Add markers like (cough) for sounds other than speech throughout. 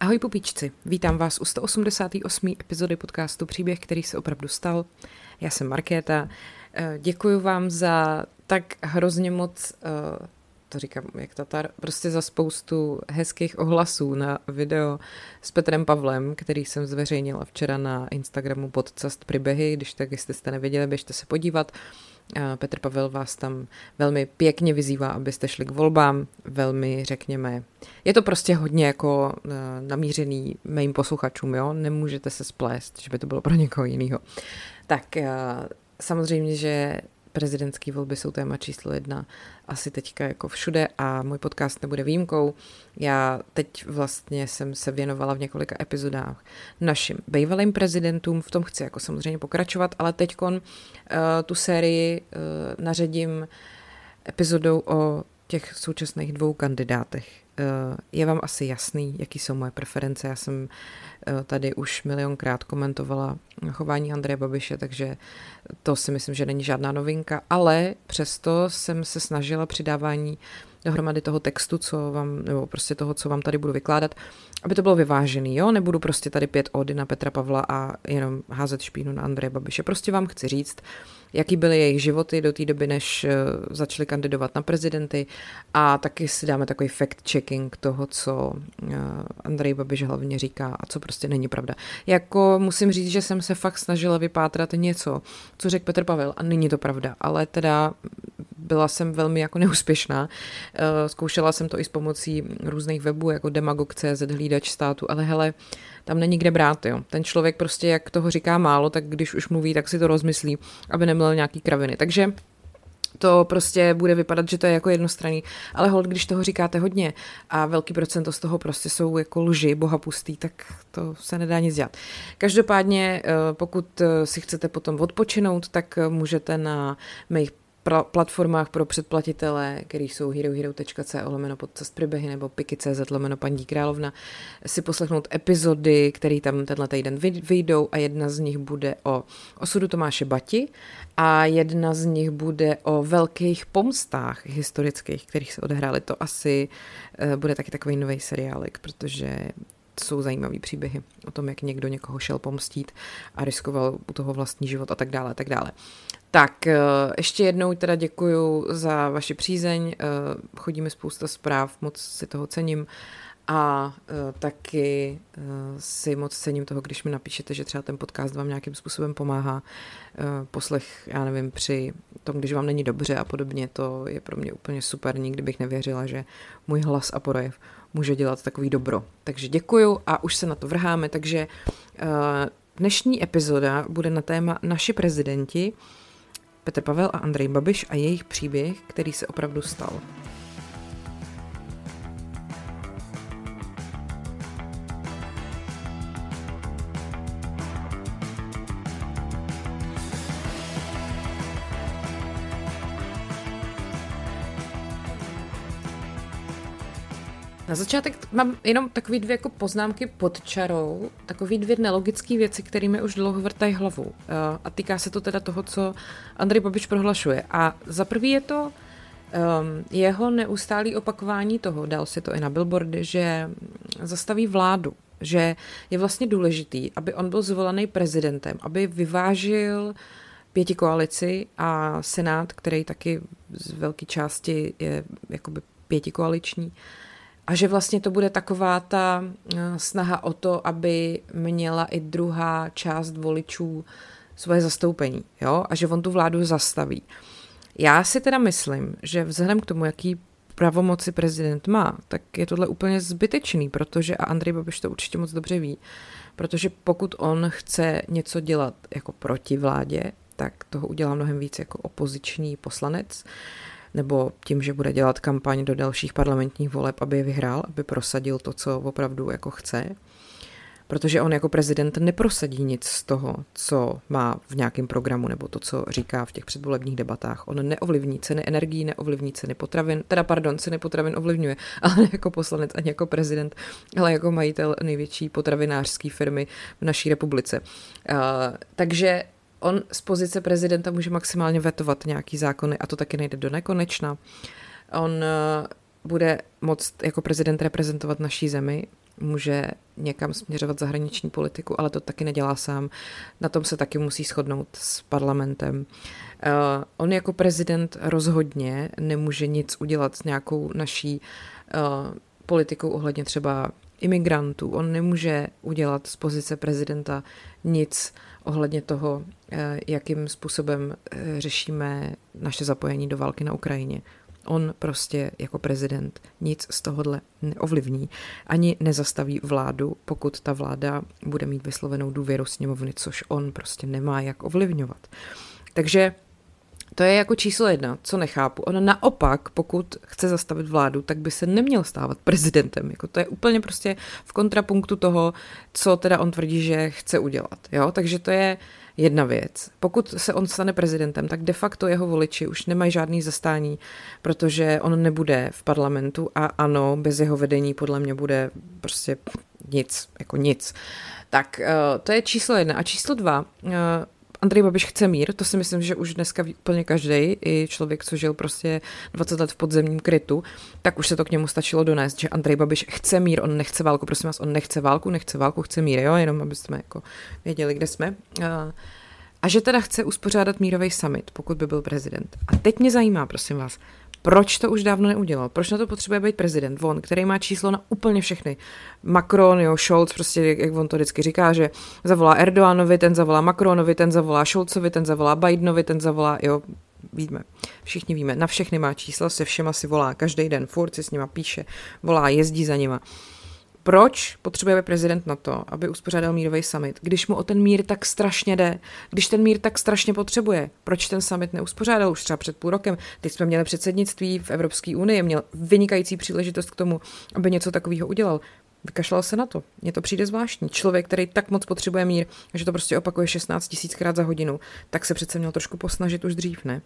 Ahoj pupíčci, vítám vás u 188. epizody podcastu Příběh, který se opravdu stal. Já jsem Markéta. Eh, děkuji vám za tak hrozně moc, eh, to říkám jak Tatar, prostě za spoustu hezkých ohlasů na video s Petrem Pavlem, který jsem zveřejnila včera na Instagramu podcast Příběhy, když tak, jestli jste nevěděli, běžte se podívat. Petr Pavel vás tam velmi pěkně vyzývá, abyste šli k volbám, velmi řekněme, je to prostě hodně jako eh, namířený mým posluchačům, jo, nemůžete se splést, že by to bylo pro někoho jiného. Tak eh, samozřejmě, že prezidentské volby jsou téma číslo jedna asi teďka jako všude a můj podcast nebude výjimkou. Já teď vlastně jsem se věnovala v několika epizodách našim bývalým prezidentům, v tom chci jako samozřejmě pokračovat, ale teď uh, tu sérii uh, naředím epizodou o těch současných dvou kandidátech. Eh, je vám asi jasný, jaký jsou moje preference. Já jsem eh, tady už milionkrát komentovala chování Andreje Babiše, takže to si myslím, že není žádná novinka, ale přesto jsem se snažila přidávání dohromady toho textu, co vám, nebo prostě toho, co vám tady budu vykládat, aby to bylo vyvážený, jo, nebudu prostě tady pět ody na Petra Pavla a jenom házet špínu na Andreje Babiše. Prostě vám chci říct, jaký byly jejich životy do té doby, než eh, začali kandidovat na prezidenty a taky si dáme takový fact-checking toho, co eh, Andrej Babiš hlavně říká a co prostě není pravda. Jako musím říct, že jsem se fakt snažila vypátrat něco, co řekl Petr Pavel a není to pravda, ale teda byla jsem velmi jako neúspěšná. Eh, zkoušela jsem to i s pomocí různých webů, jako demagog.cz, hlídač státu, ale hele, tam není kde brát, jo. Ten člověk prostě, jak toho říká málo, tak když už mluví, tak si to rozmyslí, aby neměl nějaký kraviny. Takže to prostě bude vypadat, že to je jako jednostranný, ale hold, když toho říkáte hodně a velký procento z toho prostě jsou jako lži, bohapustý, tak to se nedá nic dělat. Každopádně, eh, pokud eh, si chcete potom odpočinout, tak můžete na mých platformách pro předplatitele, který jsou herohero.co lomeno podcast příběhy nebo piky.cz lomeno paní královna, si poslechnout epizody, které tam tenhle týden vyjdou a jedna z nich bude o osudu Tomáše Bati a jedna z nich bude o velkých pomstách historických, kterých se odehrály. To asi uh, bude taky takový nový seriálek, protože jsou zajímavý příběhy o tom, jak někdo někoho šel pomstít a riskoval u toho vlastní život a tak dále, a tak dále. Tak eh, ještě jednou teda děkuju za vaši přízeň, eh, chodíme spousta zpráv, moc si toho cením a eh, taky si moc cením toho, když mi napíšete, že třeba ten podcast vám nějakým způsobem pomáhá poslech, já nevím, při tom, když vám není dobře a podobně, to je pro mě úplně super, nikdy bych nevěřila, že můj hlas a projev může dělat takový dobro. Takže děkuju a už se na to vrháme, takže dnešní epizoda bude na téma naši prezidenti, Petr Pavel a Andrej Babiš a jejich příběh, který se opravdu stal. Na začátek mám jenom takový dvě jako poznámky pod čarou, takový dvě nelogické věci, kterými už dlouho vrtají hlavu. Eh, a týká se to teda toho, co Andrej Babiš prohlašuje. A za prvý je to um, jeho neustálý opakování toho, dal si to i na billboardy, že zastaví vládu, že je vlastně důležitý, aby on byl zvolený prezidentem, aby vyvážil pěti koalici a senát, který taky z velké části je jakoby pětikoaliční, koaliční a že vlastně to bude taková ta eh, snaha o to, aby měla i druhá část voličů svoje zastoupení, jo? a že on tu vládu zastaví. Já si teda myslím, že vzhledem k tomu, jaký pravomoci prezident má, tak je tohle úplně zbytečný, protože, a Andrej Babiš to určitě moc dobře ví, protože pokud on chce něco dělat jako proti vládě, tak toho udělá mnohem víc jako opoziční poslanec nebo tím, že bude dělat kampaň do dalších parlamentních voleb, aby je vyhrál, aby prosadil to, co opravdu jako chce. Protože on jako prezident neprosadí nic z toho, co má v nějakém programu, nebo to, co říká v těch předvolebních debatách. On neovlivní ceny energií, neovlivní ceny potravin, teda pardon, ceny potravin ovlivňuje, (laughs) ale jako poslanec ani jako prezident, ale jako majitel největší potravinářské firmy v naší republice. Uh, takže on z pozice prezidenta může maximálně vetovat nějaký zákony a to taky nejde do nekonečna. On eh, bude moct jako prezident reprezentovat naší zemi může někam směřovat zahraniční politiku, ale to taky nedělá sám. Na tom se taky musí shodnout s parlamentem. Uh, on jako prezident rozhodně nemůže nic udělat s nějakou naší uh, politikou ohledně třeba imigrantů. On nemůže udělat z pozice prezidenta nic ohledně toho, eh, jakým způsobem eh, řešíme naše zapojení do války na Ukrajině. On prostě jako prezident nic z tohohle neovlivní, ani nezastaví vládu, pokud ta vláda bude mít vyslovenou důvěru sněmovny, což on prostě nemá jak ovlivňovat. Takže to je jako číslo jedna, co nechápu. On naopak, pokud chce zastavit vládu, tak by se neměl stávat prezidentem. Jako to je úplně prostě v kontrapunktu toho, co teda on tvrdí, že chce udělat. Jo? Takže to je jedna věc. Pokud se on stane prezidentem, tak de facto jeho voliči už nemají žádný zastání, protože on nebude v parlamentu a ano, bez jeho vedení podle mě bude prostě nic, jako nic. Tak eh, to je číslo jedna. A číslo dva, eh, Andrej Babiš chce mír, to si myslím, že už dneska úplně každý, i člověk, co žil prostě 20 let v podzemním krytu, tak už se to k němu stačilo donést, že Andrej Babiš chce mír, on nechce válku, prosím vás, on nechce válku, nechce válku, chce mír, jo, jenom aby jsme jako věděli, kde jsme. A že teda chce uspořádat mírový summit, pokud by byl prezident. A teď mě zajímá, prosím vás, proč to už dávno neudělal? Proč na to potřebuje být prezident? On, který má číslo na úplně všechny. Macron, jo, Scholz, prostě jak on to vždycky říká, že zavolá Erdoánovi, ten zavolá Macronovi, ten zavolá Scholzovi, ten zavolá Bidenovi, ten zavolá, jo, víme, všichni víme, na všechny má čísla, se všema si volá každý den, furt si s nima píše, volá, jezdí za nima. Proč potřebuje prezident na to, aby uspořádal mírový summit, když mu o ten mír tak strašně jde, když ten mír tak strašně potřebuje? Proč ten summit neuspořádal už třeba před půl rokem? Teď jsme měli předsednictví v Evropské unii, měl vynikající příležitost k tomu, aby něco takového udělal. Vykašlal se na to. Mně to přijde zvláštní. Člověk, který tak moc potřebuje mír, že to prostě opakuje 16 tisíckrát za hodinu, tak se přece měl trošku posnažit už dřív, ne?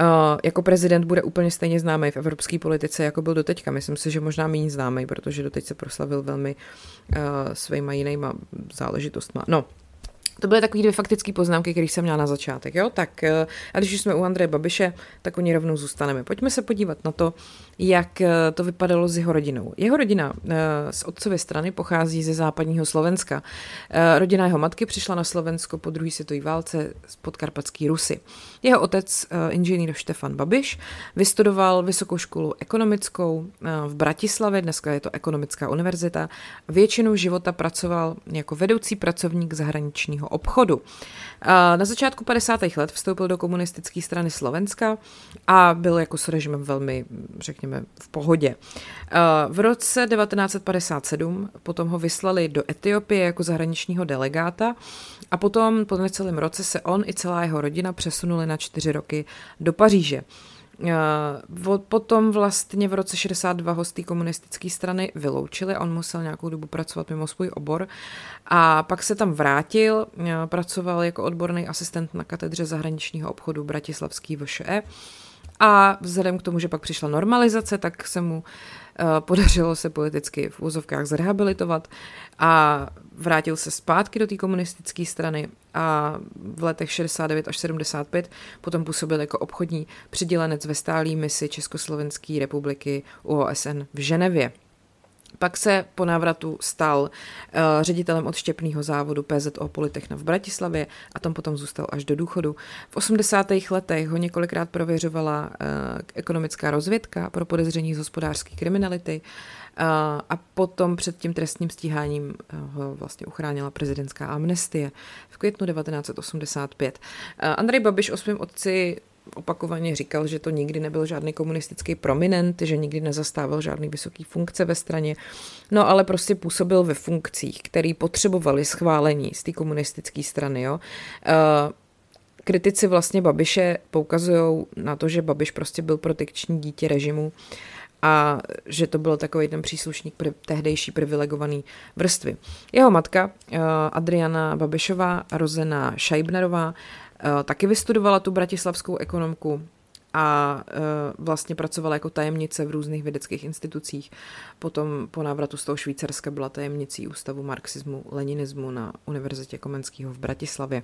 Uh, jako prezident bude úplně stejně známý v evropské politice, jako byl doteďka. Myslím si, že možná méně známý, protože doteď se proslavil velmi uh, svýma jinýma záležitostma. No, to byly takové dvě faktické poznámky, které jsem měla na začátek. Jo? Tak eh, a když jsme u Andreje Babiše, tak o ní rovnou zůstaneme. Pojďme se podívat na to, jak eh, to vypadalo s jeho rodinou. Jeho rodina eh, z otcovy strany pochází ze západního Slovenska. Rodina jeho matky přišla na Slovensko po druhé světové válce z podkarpatský Rusy. Jeho otec, inženýr Štefan Babiš, vystudoval vysokou školu ekonomickou v Bratislavě, dneska je to ekonomická univerzita. Většinu života pracoval jako vedoucí pracovník zahraničního mezinárodního obchodu. Na začátku 50. let vstoupil do komunistické strany Slovenska a byl jako s režimem velmi, řekněme, v pohodě. V roce 1957 potom ho vyslali do Etiopie jako zahraničního delegáta a potom po necelém roce se on i celá jeho rodina přesunuli na čtyři roky do Paříže. Potom vlastně v roce 62 ho z té komunistické strany vyloučili, on musel nějakou dobu pracovat mimo svůj obor. A pak se tam vrátil, pracoval jako odborný asistent na katedře zahraničního obchodu Bratislavský VŠE a vzhledem k tomu, že pak přišla normalizace, tak se mu podařilo se politicky v úzovkách zrehabilitovat a vrátil se zpátky do té komunistické strany a v letech 69 až 75 potom působil jako obchodní přidělenec ve stálý misi Československé republiky u OSN v Ženevě. Pak se po návratu stal uh, ředitelem odštěpného závodu PZO Politechna v Bratislavě a tam potom zůstal až do důchodu. V 80. letech ho několikrát prověřovala uh, ekonomická rozvědka pro podezření z hospodářské kriminality uh, a potom před tím trestním stíháním ho vlastně uchránila prezidentská amnestie v květnu 1985. Andrej Babiš o svém otci opakovaně říkal, že to nikdy nebyl žádný komunistický prominent, že nikdy nezastával žádný vysoký funkce ve straně, no ale prostě působil ve funkcích, které potřebovali schválení z té komunistické strany. Jo. Uh, kritici vlastně Babiše poukazují na to, že Babiš prostě byl protekční dítě režimu a že to byl takový ten příslušník pri, tehdejší privilegovaný vrstvy. Jeho matka uh, Adriana Babišová, rozená Šajbnerová, Eh, taky vystudovala tu bratislavskou ekonomku a eh, vlastně pracovala jako tajemnice v různých vědeckých institucích. Potom po návratu z toho Švýcarska byla tajemnicí Ústavu marxismu, leninismu na Univerzitě Komenského v Bratislavě.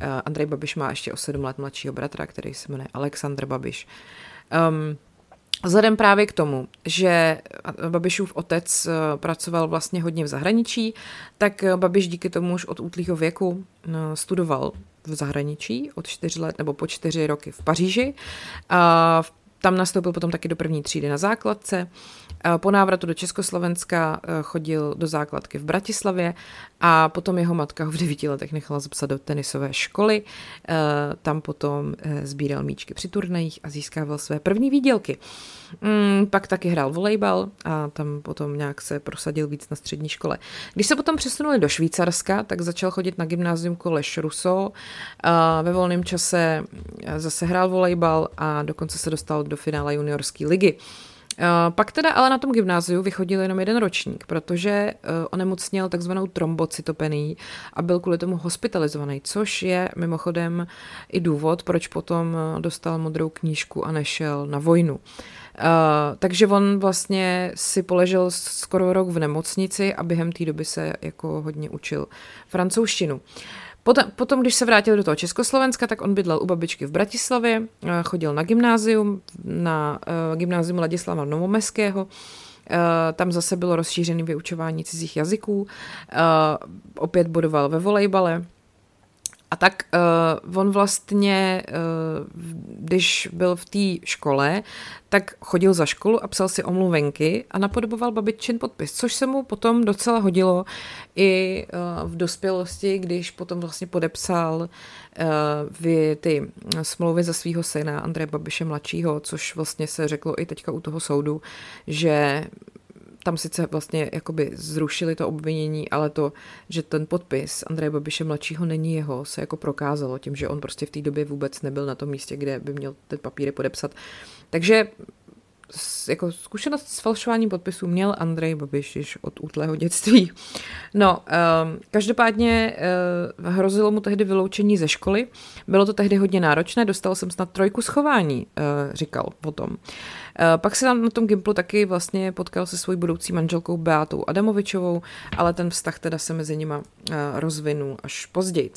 Eh, Andrej Babiš má ještě o sedm let mladšího bratra, který se jmenuje Aleksandr Babiš. Um, Vzhledem právě k tomu, že Babišův otec eh, pracoval vlastně hodně v zahraničí, tak Babiš díky tomu už od útlýho věku eh, studoval v zahraničí od čtyři let nebo po čtyři roky v Paříži. A tam nastoupil potom taky do první třídy na základce. Po návratu do Československa eh, chodil do základky v Bratislavě a potom jeho matka ho v devíti letech nechala zapsat do tenisové školy. Eh, tam potom eh, sbíral míčky při turnajích a získával své první výdělky. Mm, pak taky hrál volejbal a tam potom nějak se prosadil víc na střední škole. Když se potom přesunuli do Švýcarska, tak začal chodit na gymnázium Koleš Russo. Ve volném čase zase hrál volejbal a dokonce se dostal do finále juniorské ligy. Eh, pak teda ale na tom gymnáziu vychodil jenom jeden ročník, protože eh, onemocněl takzvanou trombocytopení a byl kvůli tomu hospitalizovaný, což je mimochodem i důvod, proč potom eh, dostal modrou knížku a nešel na vojnu. Takže on vlastně si poležel skoro rok v nemocnici a během té doby se jako hodně učil francouzštinu. Potom, potom, když se vrátil do toho Československa, tak on bydlel u babičky v Bratislavě, eh, chodil na gymnázium, na uh, gymnázium Ladislava Novomeského, uh, tam zase bylo rozšířené vyučování cizích jazyků, opět bodoval ve volejbale, a tak uh, on vlastně, uh, když byl v té škole, tak chodil za školu a psal si omluvenky a napodoboval babičin podpis, což se mu potom docela hodilo i uh, v dospělosti, když potom vlastně podepsal uh, vy ty smlouvy za svého syna Andreje Babiše mladšího, což vlastně se řeklo i teďka u toho soudu, že tam sice vlastně jakoby zrušili to obvinění, ale to, že ten podpis Andreje Babiše mladšího není jeho, se jako prokázalo tím, že on prostě v té době vůbec nebyl na tom místě, kde by měl ty papíry podepsat. Takže jako zkušenost s falšováním podpisů měl Andrej Babiš již od útlého dětství. No, um, každopádně uh, hrozilo mu tehdy vyloučení ze školy. Bylo to tehdy hodně náročné, dostal jsem snad trojku schování, uh, říkal potom. Uh, pak se tam na tom Gimplu taky vlastně potkal se svojí budoucí manželkou Beatou Adamovičovou, ale ten vztah teda se mezi nima uh, rozvinul až později.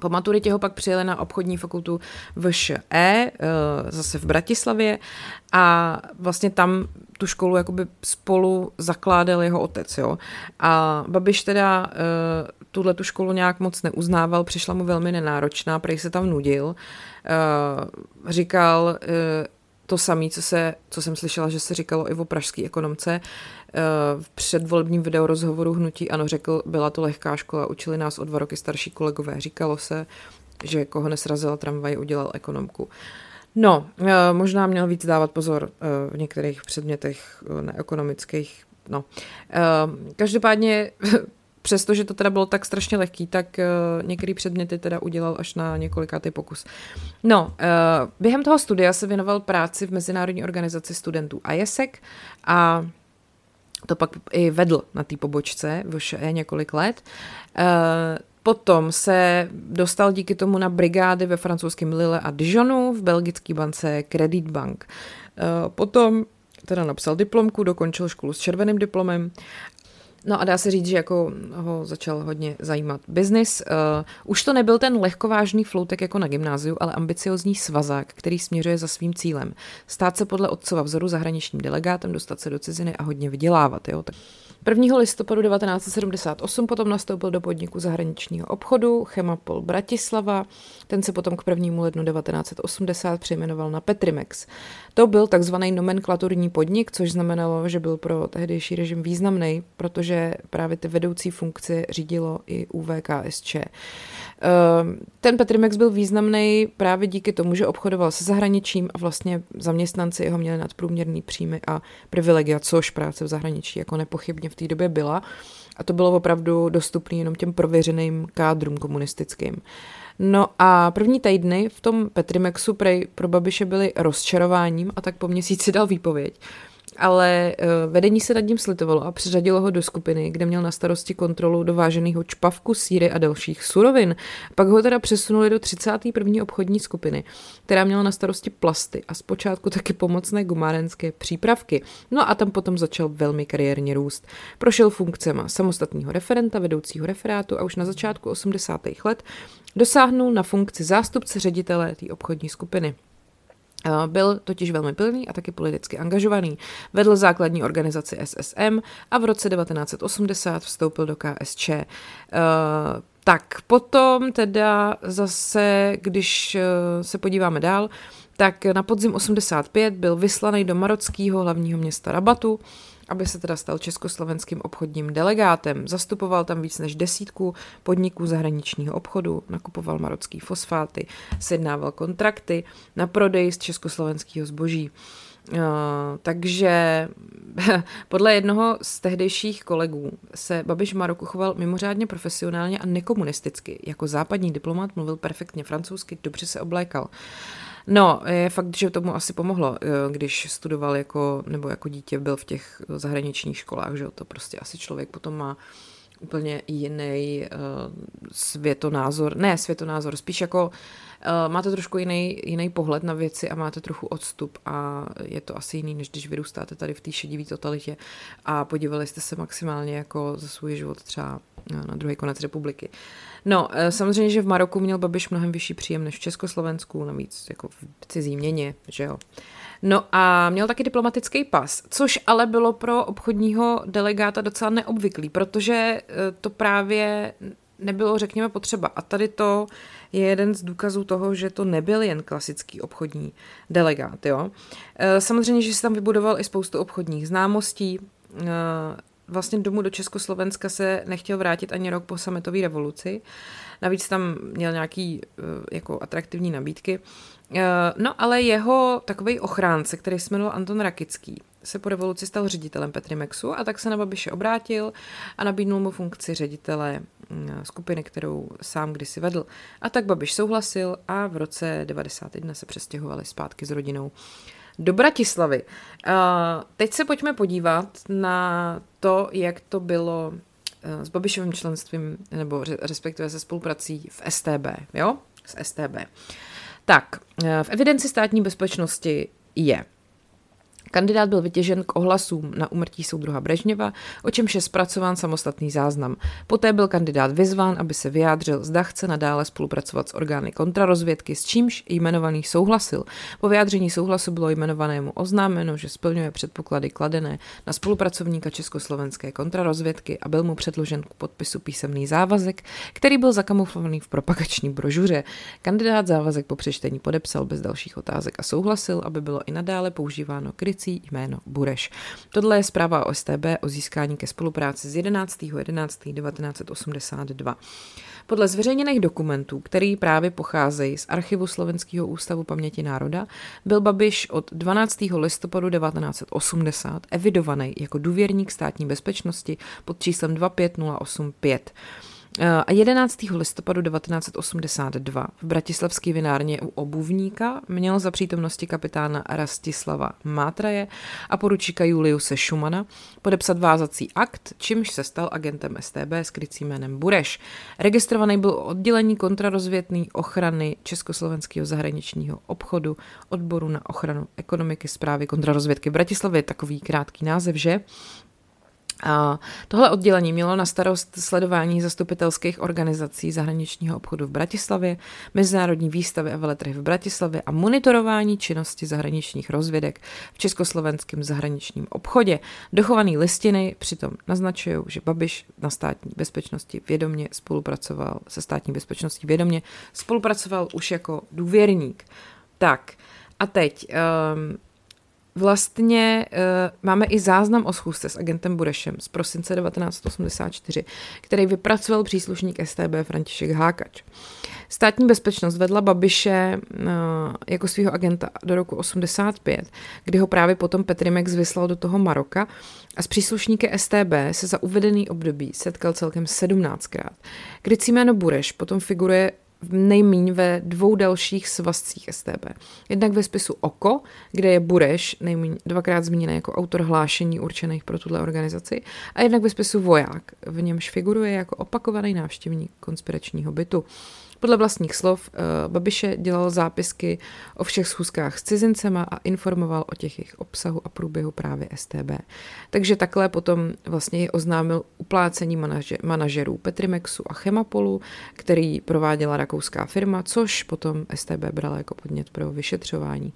Po maturitě ho pak přijeli na obchodní fakultu VŠE, eh, zase v Bratislavě a vlastně tam tu školu jakoby spolu zakládal jeho otec, jo. A Babiš teda eh, tuhle tu školu nějak moc neuznával, přišla mu velmi nenáročná, prej se tam nudil. Eh, říkal, to samé, co, se, co jsem slyšela, že se říkalo i o pražské ekonomce. Eh, v předvolebním videorozhovoru Hnutí ano řekl, byla to lehká škola, učili nás o dva roky starší kolegové. Říkalo se, že koho nesrazila tramvaj, udělal ekonomku. No, eh, možná měl víc dávat pozor eh, v některých předmětech neekonomických. No. Každopádně (laughs) přestože to teda bylo tak strašně lehký, tak uh, některé předměty teda udělal až na několikátý pokus. No, uh, během toho studia se věnoval práci v Mezinárodní organizaci studentů IESEC a to pak i vedl na té pobočce už několik let. Uh, Potom se dostal díky tomu na brigády ve francouzském Lille a Dijonu, v belgické bance Credit Bank. Potom teda napsal diplomku, dokončil školu s červeným diplomem No a dá se říct, že jako ho začal hodně zajímat biznis. Uh, už to nebyl ten lehkovážný floutek jako na gymnáziu, ale ambiciozní svazák, který směřuje za svým cílem. Stát se podle otcova vzoru zahraničním delegátem, dostat se do ciziny a hodně vydělávat. Jo? Tak 1. listopadu 1978 potom nastoupil do podniku zahraničního obchodu Chemapol Bratislava. Ten se potom k 1. lednu 1980 přejmenoval na Petrimex. To byl takzvaný nomenklaturní podnik, což znamenalo, že byl pro tehdejší režim významný, protože právě ty vedoucí funkce řídilo i UVKSČ. Ehm, ten Petrimex byl významný právě díky tomu, že obchodoval se zahraničím a vlastně zaměstnanci jeho měli nadprůměrný příjmy a privilegia, což práce v zahraničí jako nepochybně v té době byla. A to bylo opravdu dostupné jenom těm prověřeným kádrům komunistickým. No a první týdny v tom Petrimexu prej pro Babiše byly rozčarováním a tak po měsíci dal výpověď ale eh, vedení se nad ním slitovalo a přiřadilo ho do skupiny, kde měl na starosti kontrolu dováženého čpavku, síry a dalších surovin. Pak ho teda přesunuli do 31. obchodní skupiny, která měla na starosti plasty a zpočátku taky pomocné gumárenské přípravky. No a tam potom začal velmi kariérně růst. Prošel funkcema samostatného referenta, vedoucího referátu a už na začátku 80. let dosáhnul na funkci zástupce ředitele té obchodní skupiny. Byl totiž velmi pilný a taky politicky angažovaný. Vedl základní organizaci SSM a v roce 1980 vstoupil do KSČ. Tak potom teda zase, když se podíváme dál, tak na podzim 85 byl vyslaný do marockého hlavního města Rabatu, aby se teda stal československým obchodním delegátem. Zastupoval tam víc než desítku podniků zahraničního obchodu, nakupoval marocký fosfáty, sjednával kontrakty na prodej z československého zboží. Uh, takže (laughs) podle jednoho z tehdejších kolegů se Babiš v Maroku choval mimořádně profesionálně a nekomunisticky. Jako západní diplomat mluvil perfektně francouzsky, dobře se oblékal. No, je fakt, že tomu asi pomohlo, eh, když studoval jako, nebo jako dítě byl v těch zahraničních školách, že to prostě asi člověk potom má úplně jiný uh, světonázor, ne světonázor, spíš jako máte trošku jiný, jiný pohled na věci a máte trochu odstup a je to asi jiný, než když vyrůstáte tady v té šedivý totalitě a podívali jste se maximálně jako za svůj život třeba na druhý konec republiky. No, eh, samozřejmě, že v Maroku měl Babiš mnohem vyšší příjem než v Československu, navíc jako v cizí měně, že jo. No a měl taky diplomatický pas, což ale bylo pro obchodního delegáta docela neobvyklý, protože eh, to právě nebylo, řekněme, potřeba. A tady to je jeden z důkazů toho, že to nebyl jen klasický obchodní delegát. Jo? Eh, samozřejmě, že si tam vybudoval i spoustu obchodních známostí, vlastně domů do Československa se nechtěl vrátit ani rok po sametové revoluci. Navíc tam měl nějaký eh, jako atraktivní nabídky. No ale jeho takový ochránce, který se jmenoval Anton Rakický, se po revoluci stal ředitelem Petrimexu a tak se na Babiše obrátil a nabídnul mu funkci ředitele mm, skupiny, kterou sám kdysi vedl. A tak Babiš souhlasil a v roce 91 se přestěhovali zpátky s rodinou do Bratislavy. Teď se pojďme podívat na to, jak to bylo uh, s Babišovým členstvím, nebo respektive se spoluprací v STB, jo? S STB. Tak, uh, v evidenci státní bezpečnosti je Kandidát byl vytěžen k ohlasům na umrtí soudruha Brežněva, o čemž je zpracován samostatný záznam. Poté byl kandidát vyzván, aby se vyjádřil, zda chce nadále spolupracovat s orgány kontrarozvědky, s čímž jmenovaný souhlasil. Po vyjádření souhlasu bylo jmenovanému oznámeno, že splňuje předpoklady kladené na spolupracovníka československé kontrarozvědky a byl mu předložen k podpisu písemný závazek, který byl zakamuflovaný v propagační brožuře. Kandidát závazek po přečtení podepsal bez dalších otázek a souhlasil, aby bylo i nadále používáno kryt krycí jméno Bureš. Tohle je zpráva o STB o získání ke spolupráci z 11.11.1982. Podle zveřejněných dokumentů, který právě pocházejí z archivu Slovenského ústavu paměti národa, byl Babiš od 12. listopadu 1980 evidovaný jako důvěrník státní bezpečnosti pod číslem 25085. A 11. listopadu 1982 v Bratislavské vinárně u obuvníka měl za přítomnosti kapitána Rastislava Mátraje a poručíka Juliuse Schumana podepsat vázací akt, čímž se stal agentem STB s krycím jménem Bureš. Registrovaný byl oddělení kontrarozvětný ochrany Československého zahraničního obchodu odboru na ochranu ekonomiky zprávy kontrarozvědky v Bratislavě. Takový krátký název, že? A tohle oddělení mělo na starost sledování zastupitelských organizací zahraničního obchodu v Bratislavě, mezinárodní výstavy a veletrhy v Bratislavě a monitorování činnosti zahraničních rozvědek v československém zahraničním obchodě. Dochované listiny přitom naznačují, že Babiš na státní bezpečnosti vědomě spolupracoval se státní bezpečností vědomě spolupracoval už jako důvěrník. Tak, a teď um, Vlastně uh, máme i záznam o schůzce s agentem Burešem z prosince 1984, který vypracoval příslušník STB František Hákač. Státní bezpečnost vedla Babiše uh, jako svého agenta do roku 85, kdy ho právě potom Petrimex vyslal do toho Maroka a s příslušníky STB se za uvedený období setkal celkem 17krát. Krycí jméno Bureš potom figuruje nejmíň ve dvou dalších svazcích STB. Jednak ve spisu Oko, kde je Bureš nejmíň dvakrát zmíněný jako autor hlášení určených pro tuhle organizaci, a jednak ve spisu Voják, v němž figuruje jako opakovaný návštěvník konspiračního bytu. Podle vlastních slov uh, Babiše dělal zápisky o všech schůzkách s cizincema a informoval o těch jejich obsahu a průběhu právě STB. Takže takhle potom vlastně oznámil uplácení manaže, manažerů Petrimexu a Chemapolu, který prováděla rakouská firma, což potom STB brala jako podnět pro vyšetřování.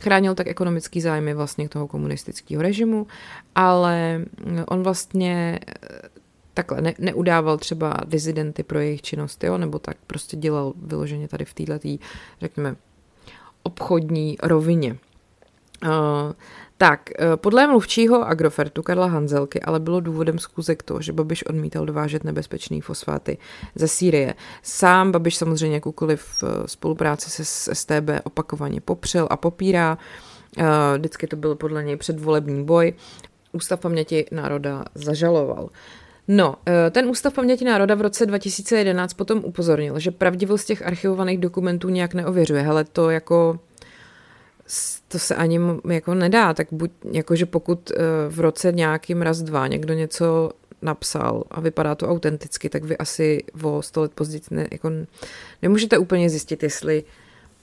Chránil tak ekonomický zájmy vlastně toho komunistického režimu, ale on vlastně takhle ne, neudával třeba dizidenty pro jejich činnost, jo, nebo tak prostě dělal vyloženě tady v této, řekněme, obchodní rovině. Uh, tak, eh, podle mluvčího Agrofertu Karla Hanzelky ale bylo důvodem zkuzek to, že Babiš odmítal dovážet nebezpečný fosfáty ze Sýrie. Sám Babiš samozřejmě jakoukoliv eh, spolupráci se s STB opakovaně popřel a popírá. Vždycky to byl podle něj předvolební boj. Ústav paměti národa zažaloval. No, eh, ten Ústav paměti národa v roce 2011 potom upozornil, že pravdivost těch archivovaných dokumentů nějak neověřuje. Hele, to jako to se ani jako nedá, tak buď, jakože pokud eh, v roce nějakým raz dva někdo něco napsal a vypadá to autenticky, tak vy asi o sto let později ne, jako nemůžete úplně zjistit, jestli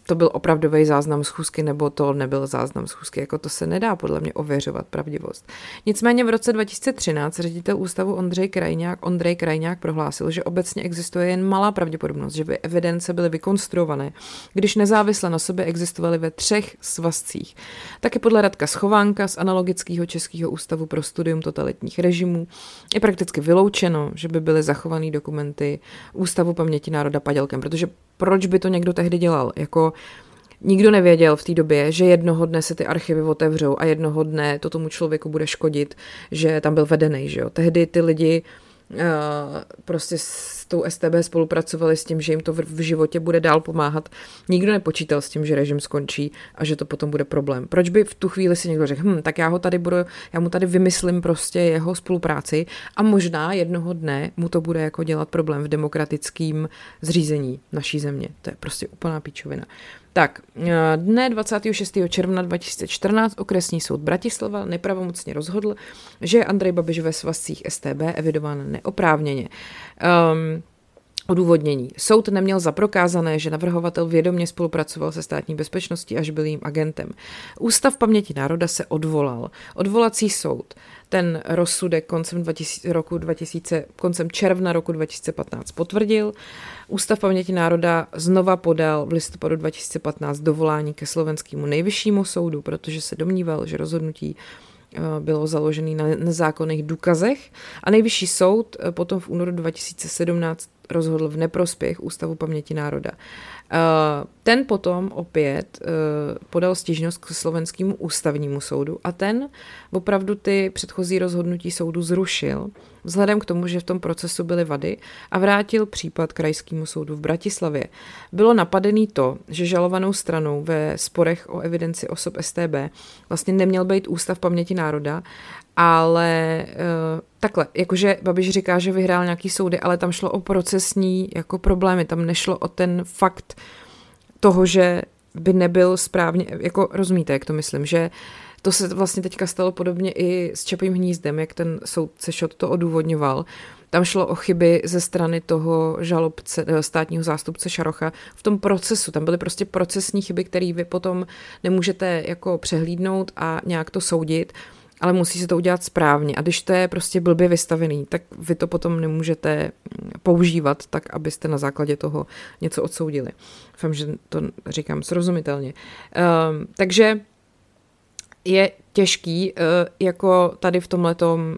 to byl opravdový záznam schůzky nebo to nebyl záznam schůzky. Jako to se nedá podle mě ověřovat pravdivost. Nicméně v roce 2013 ředitel ústavu Ondřej Krajňák, Ondřej Krajňák prohlásil, že obecně existuje jen malá pravděpodobnost, že by evidence byly vykonstruované, když nezávisle na sobě existovaly ve třech svazcích. Taky podle Radka Schovánka z analogického Českého ústavu pro studium totalitních režimů je prakticky vyloučeno, že by byly zachované dokumenty Ústavu paměti národa padělkem, protože proč by to někdo tehdy dělal? Jako nikdo nevěděl v té době, že jednoho dne se ty archivy otevřou a jednoho dne to tomu člověku bude škodit, že tam byl vedený, že jo. Tehdy ty lidi prostě s tou STB spolupracovali s tím, že jim to v, životě bude dál pomáhat. Nikdo nepočítal s tím, že režim skončí a že to potom bude problém. Proč by v tu chvíli si někdo řekl, hm, tak já ho tady budu, já mu tady vymyslím prostě jeho spolupráci a možná jednoho dne mu to bude jako dělat problém v demokratickém zřízení naší země. To je prostě úplná píčovina. Tak, eh, dne 26. června 2014 okresní soud Bratislava nepravomocně rozhodl, že Andrej Babiš ve svazcích STB evidován neoprávněně. Um, Odůvodnění. Soud neměl zaprokázané, že navrhovatel vědomě spolupracoval se státní bezpečností až byl jím agentem. Ústav paměti národa se odvolal. Odvolací soud ten rozsudek koncem 2000, roku 2000, koncem června roku 2015 potvrdil. Ústav paměti národa znova podal v listopadu 2015 dovolání ke slovenskému nejvyššímu soudu, protože se domníval, že rozhodnutí eh, bylo založené na nezákonných důkazech a nejvyšší soud eh, potom v únoru 2017 rozhodl v neprospěch Ústavu paměti národa. Eh, ten potom opět eh, podal stížnost k slovenskému ústavnímu soudu a ten opravdu ty předchozí rozhodnutí soudu zrušil, vzhledem k tomu, že v tom procesu byly vady a vrátil případ krajskému soudu v Bratislavě. Bylo napadený to, že žalovanou stranou ve sporech o evidenci osob STB vlastně neměl být Ústav paměti národa, ale uh, takhle, jakože Babiš říká, že vyhrál nějaký soudy, ale tam šlo o procesní jako problémy, tam nešlo o ten fakt toho, že by nebyl správně, jako rozumíte, jak to myslím, že to se vlastně teďka stalo podobně i s Čepým hnízdem, jak ten soudce Šot to odůvodňoval. Tam šlo o chyby ze strany toho žalobce, eh, státního zástupce Šarocha v tom procesu. Tam byly prostě procesní chyby, které vy potom nemůžete jako přehlídnout a nějak to soudit ale musí se to udělat správně. A když to je prostě blbě vystavený, tak vy to potom nemůžete mm, používat tak, abyste na základě toho něco odsoudili. Doufám, že to říkám srozumitelně. Um, takže je těžký, uh, jako tady v tomhletom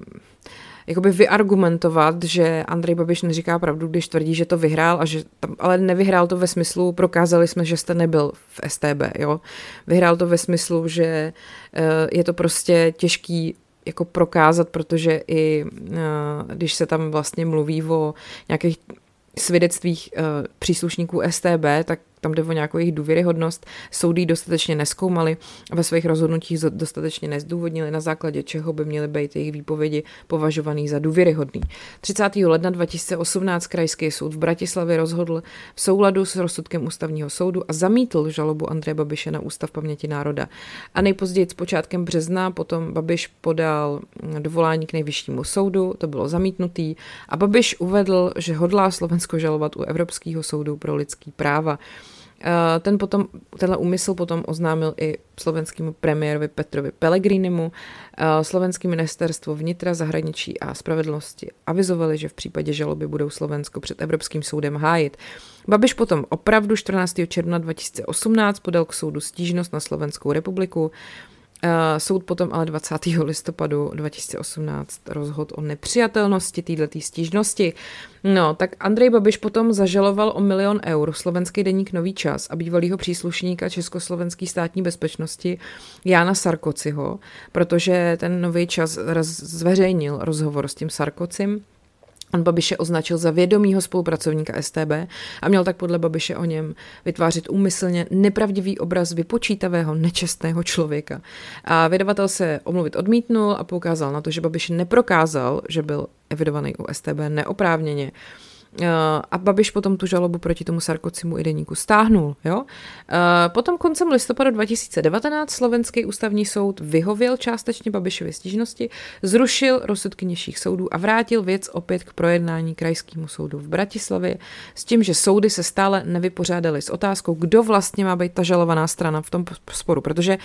jakoby vyargumentovat, že Andrej Babiš neříká pravdu, když tvrdí, že to vyhrál, a že tam, ale nevyhrál to ve smyslu, prokázali jsme, že jste nebyl v STB, jo. Vyhrál to ve smyslu, že uh, je to prostě těžký jako prokázat, protože i uh, když se tam vlastně mluví o nějakých svědectvích uh, příslušníků STB, tak tam jde o nějakou jejich důvěryhodnost. Soudy dostatečně neskoumaly a ve svých rozhodnutích dostatečně nezdůvodnili, na základě čeho by měly být jejich výpovědi považovaný za důvěryhodný. 30. ledna 2018 Krajský soud v Bratislavě rozhodl v souladu s rozsudkem ústavního soudu a zamítl žalobu Andreje Babiše na Ústav paměti národa. A nejpozději s počátkem března potom Babiš podal dovolání k nejvyššímu soudu, to bylo zamítnutý a Babiš uvedl, že hodlá Slovensko žalovat u Evropského soudu pro lidský práva. Eh, ten potom, tenhle úmysl potom oznámil i slovenskému premiérovi Petrovi Pellegrinimu. Eh, slovenské ministerstvo vnitra, zahraničí a spravedlnosti avizovali, že v případě žaloby budou Slovensko před Evropským soudem hájit. Babiš potom opravdu 14. června 2018 podal k soudu stížnost na Slovenskou republiku. Eh, soud potom ale 20. listopadu 2018 rozhodl o nepřijatelnosti této stížnosti. No, tak Andrej Babiš potom zažaloval o milion eur slovenský deník Nový čas a bývalého příslušníka Československé státní bezpečnosti Jána Sarkociho, protože ten Nový čas zveřejnil rozhovor s tím Sarkocim On Babiše označil za vědomýho spolupracovníka STB a měl tak podle Babiše o něm vytvářet úmyslně nepravdivý obraz vypočítavého, nečestného člověka. A vydavatel se omluvit odmítnul a poukázal na to, že Babiš neprokázal, že byl evidovaný u STB neoprávněně. Eh, a Babiš potom tu žalobu proti tomu Sarkocimu i deníku stáhnul. Jo? Eh, potom koncem listopadu 2019 slovenský ústavní soud vyhověl částečně Babišově stížnosti, zrušil rozsudky nižších soudů a vrátil věc opět k projednání krajskému soudu v Bratislavě s tím, že soudy se stále nevypořádaly s otázkou, kdo vlastně má být ta žalovaná strana v tom sporu, protože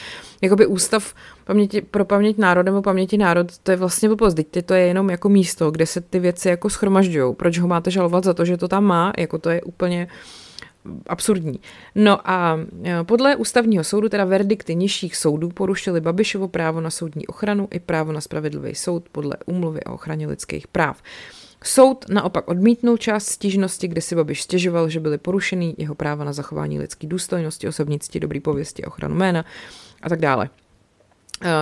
jakoby ústav paměti, pro paměť národ nebo paměti národ, to je vlastně blbost, to je jenom jako místo, kde se ty věci jako schromažďují. Proč ho máte žalovat za to, že to tam má, jako to je úplně absurdní. No a e, podle ústavního soudu, teda verdikty nižších soudů, porušili Babišovo právo na soudní ochranu i právo na spravedlivý soud podle úmluvy o ochraně lidských práv. Soud naopak odmítnul část stížnosti, kde si Babiš stěžoval, že byly porušeny jeho práva na zachování lidské důstojnosti, osobnictví, dobrý pověsti, ochranu jména a tak dále.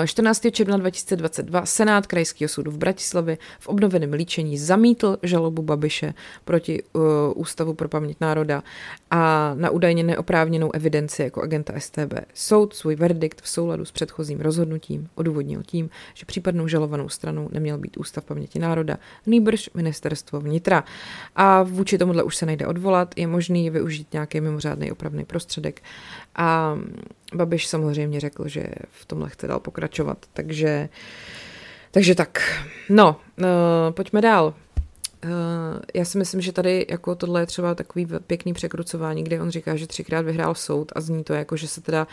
14. června 2022 Senát Krajského soudu v Bratislavě v obnoveném líčení zamítl žalobu Babiše proti uh, Ústavu pro paměť národa a na údajně neoprávněnou evidenci jako agenta STB. Soud svůj verdikt v souladu s předchozím rozhodnutím odůvodnil tím, že případnou žalovanou stranou neměl být Ústav paměti národa, nýbrž ministerstvo vnitra. A vůči tomuhle už se nejde odvolat, je možný využít nějaký mimořádný opravný prostředek. A Babiš samozřejmě řekl, že v tomhle chce dál pokračovat, takže, takže tak. No, uh, pojďme dál. Uh, já si myslím, že tady jako tohle je třeba takový pěkný překrucování, kde on říká, že třikrát vyhrál soud a zní to jako, že se teda,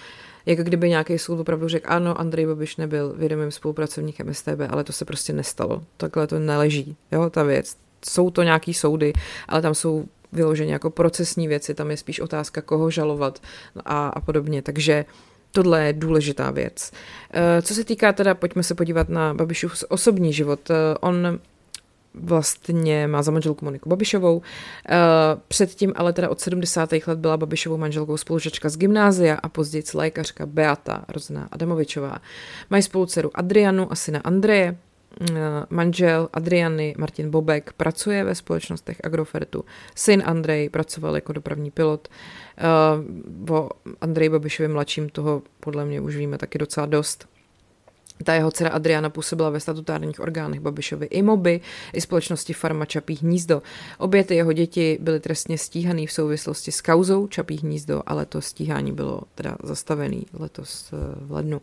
jako kdyby nějaký soud opravdu řekl, ano, Andrej Babiš nebyl vědomým spolupracovníkem STB, ale to se prostě nestalo. Takhle to neleží, jo, ta věc. Jsou to nějaký soudy, ale tam jsou vyloženě jako procesní věci, tam je spíš otázka, koho žalovat a, a podobně, takže tohle je důležitá věc. Eh, co se týká teda, pojďme se podívat na Babišův osobní život. Eh, on vlastně má za manželku Moniku Babišovou. Eh, předtím ale teda od 70. let byla Babišovou manželkou spolužačka z gymnázia a později lékařka Beata Rozená Adamovičová. Mají spolu dceru Adrianu a syna Andreje. Eh, manžel Adriany Martin Bobek pracuje ve společnostech Agrofertu. Syn Andrej pracoval jako dopravní pilot. Eh, o Andrej Babišovi mladším toho podle mě už víme taky docela dost. Ta jeho dcera Adriana působila ve statutárních orgánech Babišovi i moby, i společnosti Farma Čapí hnízdo. Obě ty jeho děti byly trestně stíhaný v souvislosti s kauzou Čapí hnízdo, ale to stíhání bylo teda zastavený letos eh, v lednu.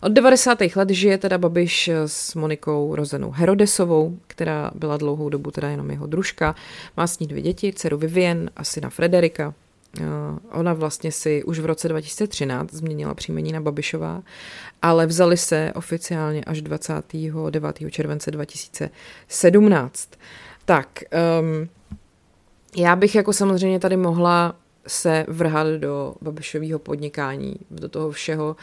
Od 90. let žije teda Babiš s Monikou rozenou Herodesovou, která byla dlouhou dobu teda jenom jeho družka. Má s ní dvě děti, dceru Vivien a syna Frederika. Eh, ona vlastně si už v roce 2013 změnila příjmení na Babišová, ale vzali se oficiálně až 29. července 2017. Tak, um, já bych jako samozřejmě tady mohla se vrhat do Babišového podnikání, do toho všeho, uh,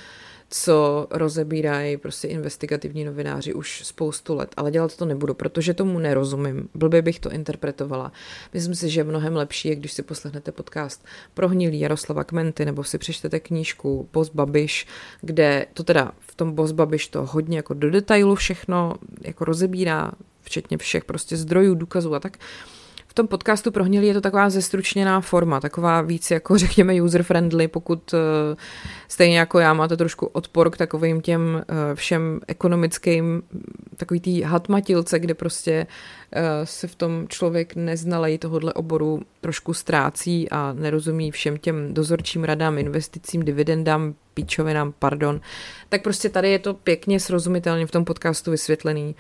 co rozebírají prostě investigativní novináři už spoustu let, ale dělat to nebudu, protože tomu nerozumím. Blbě bych to interpretovala. Myslím si, že mnohem lepší je, když si poslechnete podcast Prohnilý Jaroslava Kmenty nebo si přečtete knížku Boss Babiš, kde to teda v tom Boss Babiš to hodně jako do detailu všechno jako rozebírá, včetně všech prostě zdrojů, důkazů a tak tom podcastu Prohnilý je to taková zestručněná forma, taková víc jako (laughs) řekněme user-friendly, pokud uh, stejně jako já máte trošku odpor k takovým těm uh, všem ekonomickým, takový tý hatmatilce, kde prostě uh, se v tom člověk neznalej tohohle oboru trošku ztrácí a nerozumí všem těm dozorčím radám, investicím, dividendám, píčovinám, pardon, tak prostě tady je to pěkně srozumitelně v tom podcastu vysvětlený,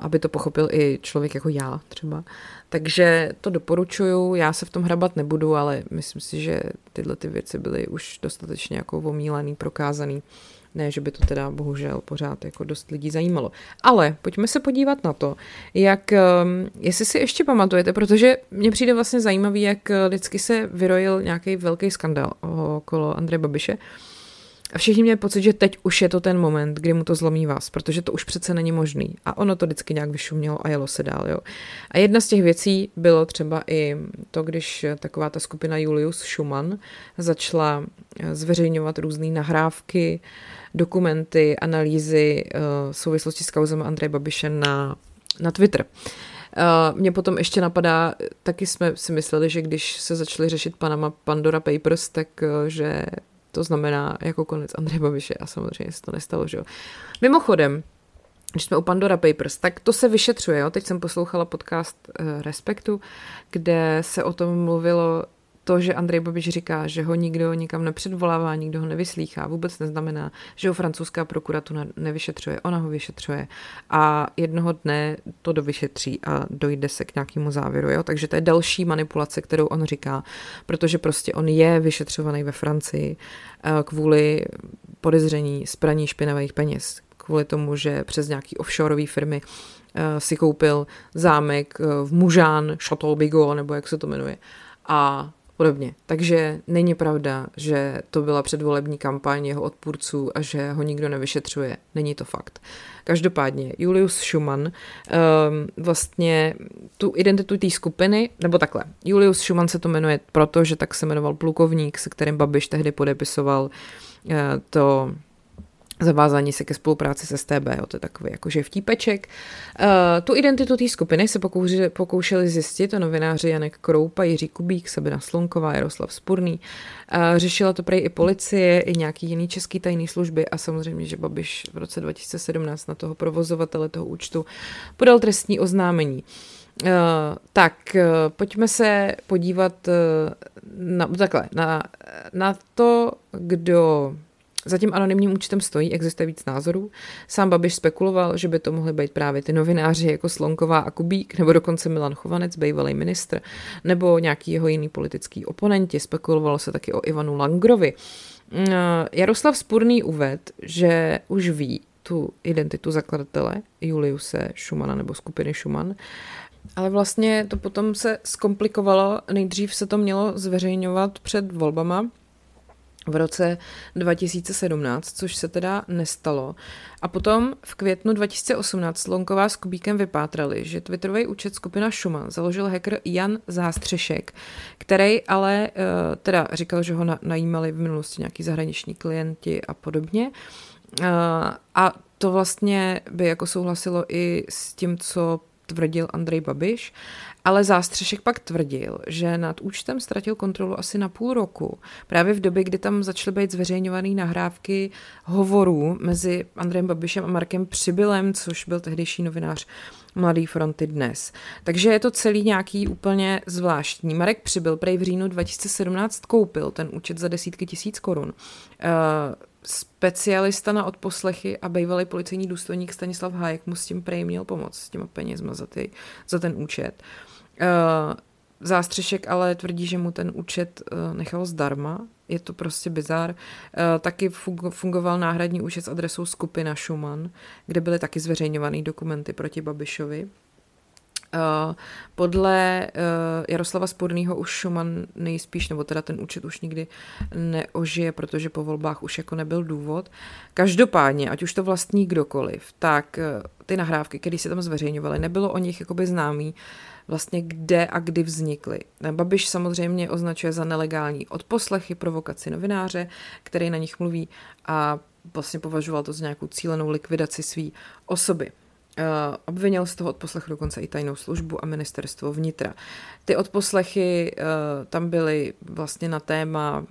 aby to pochopil i člověk jako já třeba. Takže to doporučuju, já se v tom hrabat nebudu, ale myslím si, že tyhle ty věci byly už dostatečně jako omílaný, prokázaný. Ne, že by to teda bohužel pořád jako dost lidí zajímalo. Ale pojďme se podívat na to, jak, jestli si ještě pamatujete, protože mně přijde vlastně zajímavý, jak vždycky se vyrojil nějaký velký skandal okolo Andreje Babiše. A všichni měli pocit, že teď už je to ten moment, kdy mu to zlomí vás, protože to už přece není možný. A ono to vždycky nějak vyšumělo a jelo se dál. Jo. A jedna z těch věcí bylo třeba i to, když taková ta skupina Julius Schumann začala zveřejňovat různé nahrávky, dokumenty, analýzy uh, v souvislosti s kauzem Andreje Babiše na, na Twitter. Uh, mě potom ještě napadá, taky jsme si mysleli, že když se začaly řešit Panama Pandora Papers, tak že to znamená jako konec Andreje Babiše a samozřejmě se to nestalo, že jo. Mimochodem, když jsme u Pandora Papers, tak to se vyšetřuje. Jo? Teď jsem poslouchala podcast uh, Respektu, kde se o tom mluvilo to, že Andrej Babiš říká, že ho nikdo nikam nepředvolává, nikdo ho nevyslýchá, vůbec neznamená, že ho francouzská prokuratura nevyšetřuje. Ona ho vyšetřuje a jednoho dne to dovyšetří a dojde se k nějakému závěru. Jo? Takže to je další manipulace, kterou on říká, protože prostě on je vyšetřovaný ve Francii eh, kvůli podezření z praní špinavých peněz, kvůli tomu, že přes nějaký offshoreové firmy eh, si koupil zámek eh, v Mužán, Chateau Bigot, nebo jak se to jmenuje. A podobně. Takže není pravda, že to byla předvolební kampaň jeho odpůrců a že ho nikdo nevyšetřuje. Není to fakt. Každopádně Julius Schumann um, vlastně tu identitu té skupiny, nebo takhle, Julius Schumann se to jmenuje proto, že tak se jmenoval plukovník, se kterým Babiš tehdy podepisoval uh, to zavázání se ke spolupráci se STB, jo, to je takový jakože vtípeček. Uh, tu identitu té skupiny se pokoušeli, pokoušeli zjistit to novináři Janek Kroupa, Jiří Kubík, Sabina Slonková, Jaroslav Spurný. Uh, řešila to prej i policie, i nějaký jiný český tajný služby a samozřejmě, že Babiš v roce 2017 na toho provozovatele toho účtu podal trestní oznámení. Uh, tak, uh, pojďme se podívat uh, na, takhle, na, na to, kdo za tím anonymním účtem stojí, existuje víc názorů. Sám Babiš spekuloval, že by to mohly být právě ty novináři jako Slonková a Kubík, nebo dokonce Milan Chovanec, bývalý ministr, nebo nějaký jeho jiný politický oponenti. Spekulovalo se taky o Ivanu Langrovi. Mm, Jaroslav Spurný uved, že už ví tu identitu zakladatele Juliuse Schumana nebo skupiny Schumann, ale vlastně to potom se zkomplikovalo. Nejdřív se to mělo zveřejňovat před volbama, v roce 2017, což se teda nestalo. A potom v květnu 2018 Slonková s Kubíkem vypátrali, že Twitterový účet skupina Schumann založil hacker Jan Zástřešek, který ale uh, teda říkal, že ho na, najímali v minulosti nějaký zahraniční klienti a podobně. Uh, a to vlastně by jako souhlasilo i s tím, co tvrdil Andrej Babiš, ale zástřešek pak tvrdil, že nad účtem ztratil kontrolu asi na půl roku, právě v době, kdy tam začaly být zveřejňované nahrávky hovorů mezi Andrejem Babišem a Markem Přibylem, což byl tehdejší novinář Mladý fronty dnes. Takže je to celý nějaký úplně zvláštní. Marek Přibyl prej v říjnu 2017 koupil ten účet za desítky tisíc korun. Uh, specialista na odposlechy a bývalý policejní důstojník Stanislav Hájek mu s tím prej měl pomoct, s těma penězma za, ty, za ten účet. Uh, Zástřešek ale tvrdí, že mu ten účet uh, nechal zdarma. Je to prostě bizar. Uh, taky fungoval náhradní účet s adresou skupina Schumann, kde byly taky zveřejňované dokumenty proti Babišovi. Uh, podle uh, Jaroslava Spodného už Schumann nejspíš, nebo teda ten účet už nikdy neožije, protože po volbách už jako nebyl důvod. Každopádně, ať už to vlastní kdokoliv, tak uh, ty nahrávky, které se tam zveřejňovaly, nebylo o nich jakoby známý, vlastně kde a kdy vznikly. Babiš samozřejmě označuje za nelegální odposlechy, provokaci novináře, který na nich mluví a vlastně považoval to za nějakou cílenou likvidaci své osoby. Uh, obvinil z toho odposlechu dokonce i tajnou službu a ministerstvo vnitra. Ty odposlechy uh, tam byly vlastně na téma,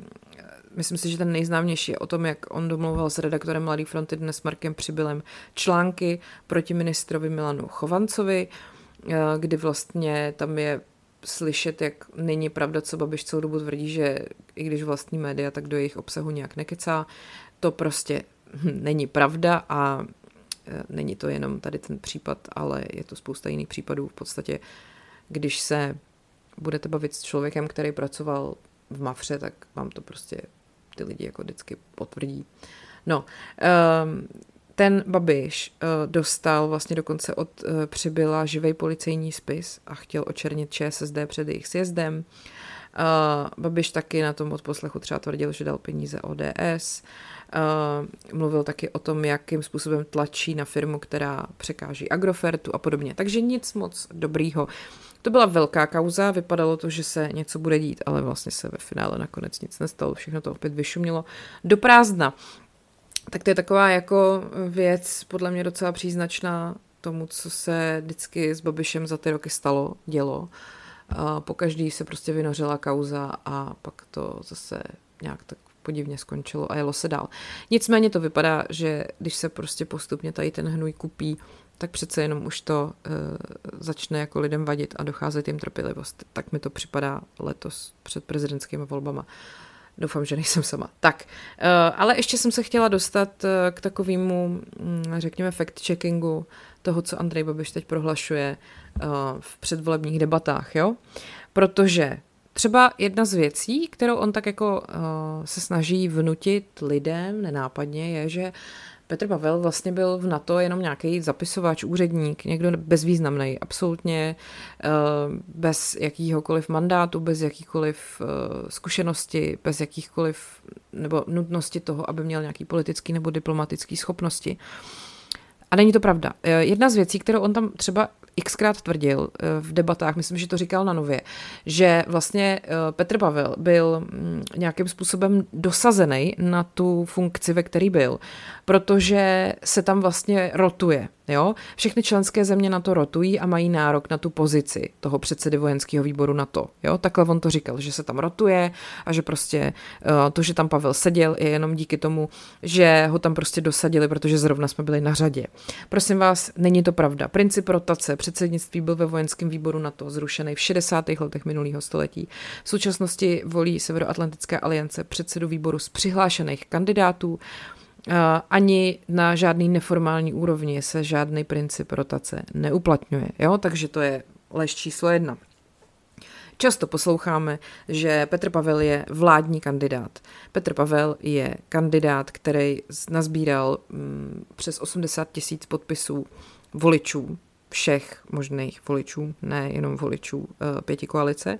myslím si, že ten nejznámější je o tom, jak on domluval s redaktorem Mladý fronty dnes Markem Přibylem články proti ministrovi Milanu Chovancovi, kdy vlastně tam je slyšet, jak není pravda, co Babiš celou dobu tvrdí, že i když vlastní média, tak do jejich obsahu nějak nekecá. To prostě není pravda a není to jenom tady ten případ, ale je to spousta jiných případů. V podstatě, když se budete bavit s člověkem, který pracoval v Mafře, tak vám to prostě ty lidi jako vždycky potvrdí. No, um, ten Babiš uh, dostal vlastně dokonce od uh, přibyla živej policejní spis a chtěl očernit ČSSD před jejich sjezdem. Uh, Babiš taky na tom odposlechu třeba tvrdil, že dal peníze ODS. Uh, mluvil taky o tom, jakým způsobem tlačí na firmu, která překáží Agrofertu a podobně. Takže nic moc dobrýho. To byla velká kauza, vypadalo to, že se něco bude dít, ale vlastně se ve finále nakonec nic nestalo, všechno to opět vyšumělo do prázdna. Tak to je taková jako věc podle mě docela příznačná tomu, co se vždycky s Babišem za ty roky stalo, dělo. Po každý se prostě vynořila kauza a pak to zase nějak tak podivně skončilo a jelo se dál. Nicméně to vypadá, že když se prostě postupně tady ten hnůj kupí, tak přece jenom už to uh, začne jako lidem vadit a docházet jim trpělivost. Tak mi to připadá letos před prezidentskými volbama. Doufám, že nejsem sama. Tak, uh, ale ještě jsem se chtěla dostat uh, k takovému, um, řekněme, fact-checkingu toho, co Andrej Babiš teď prohlašuje uh, v předvolebních debatách, jo? Protože třeba jedna z věcí, kterou on tak jako se snaží vnutit lidem nenápadně, je, že Petr Pavel vlastně byl v NATO jenom nějaký zapisovač, úředník, někdo bezvýznamný, absolutně uh, bez jakýhokoliv mandátu, bez jakýkoliv uh, zkušenosti, bez jakýchkoliv nebo nutnosti toho, aby měl nějaký politický nebo diplomatický schopnosti. A není to pravda. Jedna z věcí, kterou on tam třeba xkrát tvrdil eh, v debatách, myslím, že to říkal na Nově, že vlastně eh, Petr Pavel byl mm, nějakým způsobem dosazený na tu funkci, ve který byl, protože se tam vlastně rotuje. Jo? Všechny členské země na to rotují a mají nárok na tu pozici toho předsedy vojenského výboru na to. Jo? Takhle on to říkal, že se tam rotuje a že prostě uh, to, že tam Pavel seděl, je jenom díky tomu, že ho tam prostě dosadili, protože zrovna jsme byli na řadě. Prosím vás, není to pravda. Princip rotace předsednictví byl ve vojenském výboru na to zrušený v 60. letech minulého století. V současnosti volí Severoatlantická aliance předsedu výboru z přihlášených kandidátů. Ani na žádný neformální úrovni se žádný princip rotace neuplatňuje. Jo? Takže to je lež číslo jedna. Často posloucháme, že Petr Pavel je vládní kandidát. Petr Pavel je kandidát, který nazbíral mm, přes 80 tisíc podpisů voličů, všech možných voličů, ne jenom voličů uh, pěti koalice.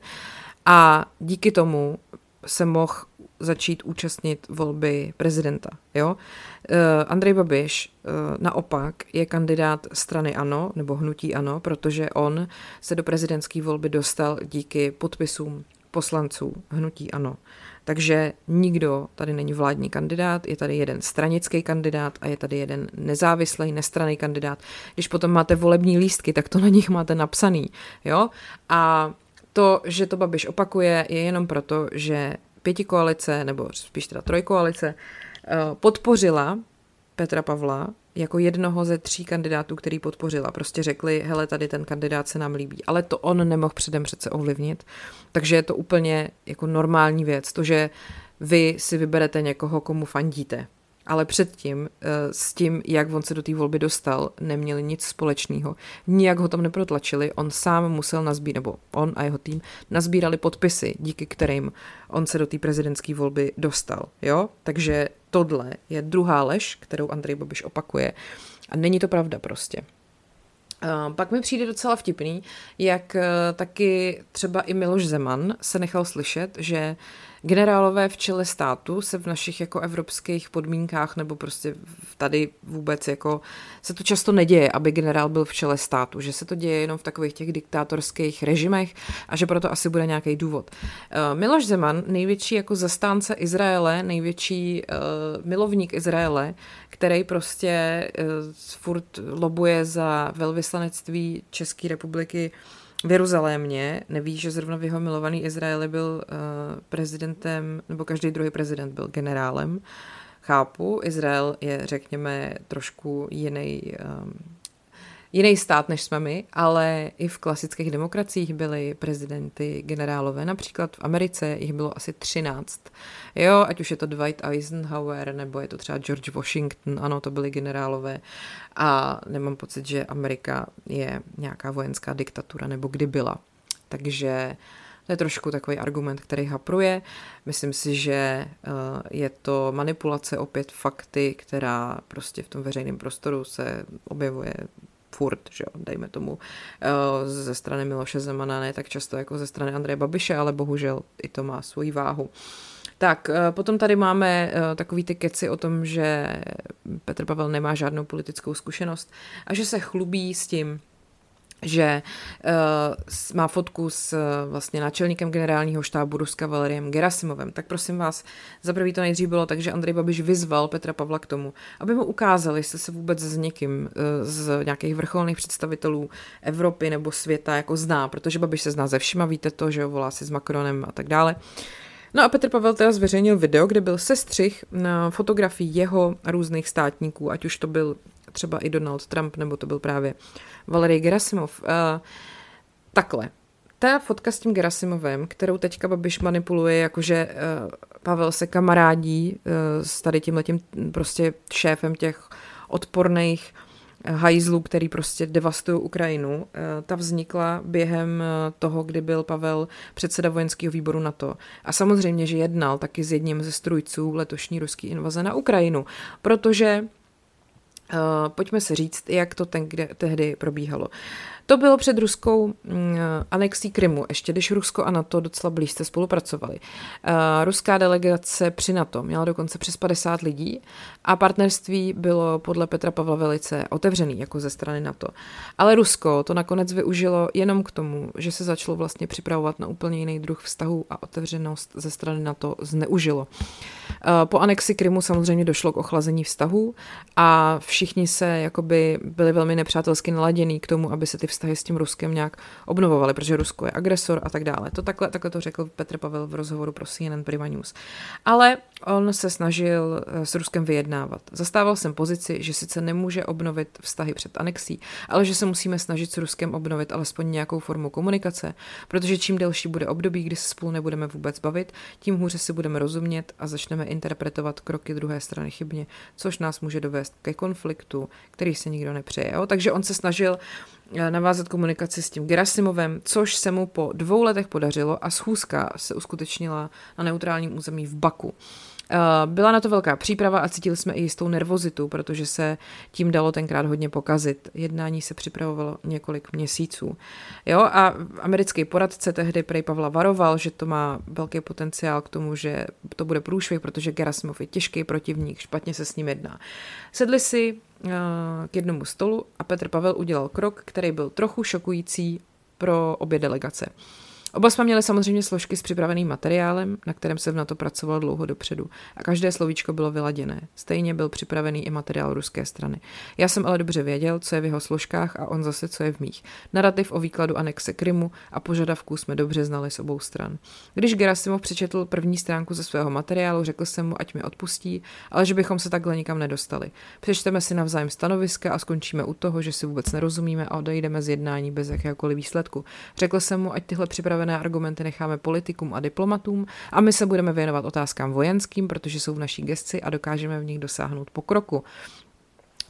A díky tomu se mohl začít účastnit volby prezidenta. Jo? Uh, Andrej Babiš uh, naopak je kandidát strany ANO nebo hnutí ANO, protože on se do prezidentské volby dostal díky podpisům poslanců hnutí ANO. Takže nikdo tady není vládní kandidát, je tady jeden stranický kandidát a je tady jeden nezávislý, nestraný kandidát. Když potom máte volební lístky, tak to na nich máte napsaný. Jo? A to, že to Babiš opakuje, je jenom proto, že pěti koalice, nebo spíš teda trojkoalice, eh, podpořila Petra Pavla jako jednoho ze tří kandidátů, který podpořila. Prostě řekli, hele, tady ten kandidát se nám líbí. Ale to on nemohl předem přece ovlivnit. Takže je to úplně jako normální věc. To, že vy si vyberete někoho, komu fandíte ale předtím eh, s tím, jak on se do té volby dostal, neměli nic společného. Nijak ho tam neprotlačili, on sám musel nazbírat, nebo on a jeho tým nazbírali podpisy, díky kterým on se do té prezidentské volby dostal. Jo? Takže tohle je druhá lež, kterou Andrej Babiš opakuje. A není to pravda prostě. Uh, pak mi přijde docela vtipný, jak uh, taky třeba i Miloš Zeman se nechal slyšet, že generálové v čele státu se v našich jako evropských podmínkách nebo prostě tady vůbec jako se to často neděje, aby generál byl v čele státu, že se to děje jenom v takových těch diktátorských režimech a že proto asi bude nějaký důvod. Uh, Miloš Zeman, největší jako zastánce Izraele, největší uh, milovník Izraele, který prostě uh, furt lobuje za velvyslanectví České republiky v Jeruzalémě, neví, že zrovna v jeho milovaný Izraeli byl uh, prezidentem, nebo každý druhý prezident byl generálem. Chápu, Izrael je, řekněme, trošku jiný um, jiný stát, než jsme my, ale i v klasických demokraciích byly prezidenty generálové. Například v Americe jich bylo asi 13. Jo, ať už je to Dwight Eisenhower, nebo je to třeba George Washington, ano, to byly generálové. A nemám pocit, že Amerika je nějaká vojenská diktatura, nebo kdy byla. Takže to je trošku takový argument, který hapruje. Myslím si, že eh, je to manipulace opět fakty, která prostě v tom veřejném prostoru se objevuje furt, že jo, dejme tomu, eh, ze strany Miloše Zemana, ne tak často jako ze strany Andreje Babiše, ale bohužel i to má svoji váhu. Tak, eh, potom tady máme eh, takový ty keci o tom, že Petr Pavel nemá žádnou politickou zkušenost a že se chlubí s tím, že uh, má fotku s uh, vlastně náčelníkem generálního štábu Ruska Valeriem Gerasimovem. Tak prosím vás, za prvý to nejdřív bylo tak, že Andrej Babiš vyzval Petra Pavla k tomu, aby mu ukázali, jestli se vůbec s někým uh, z nějakých vrcholných představitelů Evropy nebo světa jako zná, protože Babiš se zná ze všima, víte to, že ho volá si s Macronem a tak dále. No a Petr Pavel teda zveřejnil video, kde byl sestřih na fotografii jeho různých státníků, ať už to byl třeba i Donald Trump, nebo to byl právě Valery Gerasimov. Uh, takhle. Ta fotka s tím Gerasimovem, kterou teďka Babiš manipuluje, jakože uh, Pavel se kamarádí uh, s tady tímhletím prostě šéfem těch odporných hajzlů, který prostě devastují Ukrajinu. Ta vznikla během toho, kdy byl Pavel předseda vojenského výboru NATO. A samozřejmě, že jednal taky s jedním ze strujců letošní ruské invaze na Ukrajinu, protože Uh, pojďme se říct, jak to ten, kde, tehdy probíhalo. To bylo před ruskou uh, anexí Krymu, ještě když Rusko a NATO docela blízce spolupracovali. Uh, ruská delegace při NATO měla dokonce přes 50 lidí a partnerství bylo podle Petra Pavla velice otevřený, jako ze strany NATO. Ale Rusko to nakonec využilo jenom k tomu, že se začalo vlastně připravovat na úplně jiný druh vztahu a otevřenost ze strany NATO zneužilo. Uh, po anexi Krymu samozřejmě došlo k ochlazení vztahů a všichni se jakoby byli velmi nepřátelsky naladění k tomu, aby se ty vztahy s tím Ruskem nějak obnovovaly, protože Rusko je agresor a tak dále. To takhle, takhle to řekl Petr Pavel v rozhovoru pro CNN Prima News. Ale on se snažil eh, s Ruskem vyjednávat. Zastával jsem pozici, že sice nemůže obnovit vztahy před anexí, ale že se musíme snažit s Ruskem obnovit alespoň nějakou formu komunikace, protože čím delší bude období, kdy se spolu nebudeme vůbec bavit, tím hůře si budeme rozumět a začneme interpretovat kroky druhé strany chybně, což nás může dovést ke konfliktu, který se nikdo nepřeje. Jo? Takže on se snažil navázat komunikaci s tím Gerasimovem, což se mu po dvou letech podařilo a schůzka se uskutečnila na neutrálním území v Baku. Eh, byla na to velká příprava a cítili jsme i jistou nervozitu, protože se tím dalo tenkrát hodně pokazit. Jednání se připravovalo několik měsíců. Jo, a americký poradce tehdy prej Pavla varoval, že to má velký potenciál k tomu, že to bude průšvih, protože Gerasimov je těžký protivník, špatně se s ním jedná. Sedli si uh, k jednomu stolu a Petr Pavel udělal krok, který byl trochu šokující pro obě delegace. Oba jsme měli samozřejmě složky s připraveným materiálem, na kterém se v NATO pracovalo dlouho dopředu a každé slovíčko bylo vyladěné. Stejně byl připravený i materiál ruské strany. Já jsem ale dobře věděl, co je v jeho složkách a on zase, co je v mých. Narativ o výkladu anexe Krymu a požadavků jsme dobře znali s obou stran. Když Gerasimov přečetl první stránku ze svého materiálu, řekl jsem mu, ať mi odpustí, ale že bychom se takhle nikam nedostali. Přečteme si navzájem stanoviska a skončíme u toho, že si vůbec nerozumíme a odejdeme z jednání bez jakéhokoliv výsledku. Řekl jsem mu, ať tyhle připravené připravené argumenty necháme politikům a diplomatům a my se budeme věnovat otázkám vojenským, protože jsou v naší gesci a dokážeme v nich dosáhnout pokroku.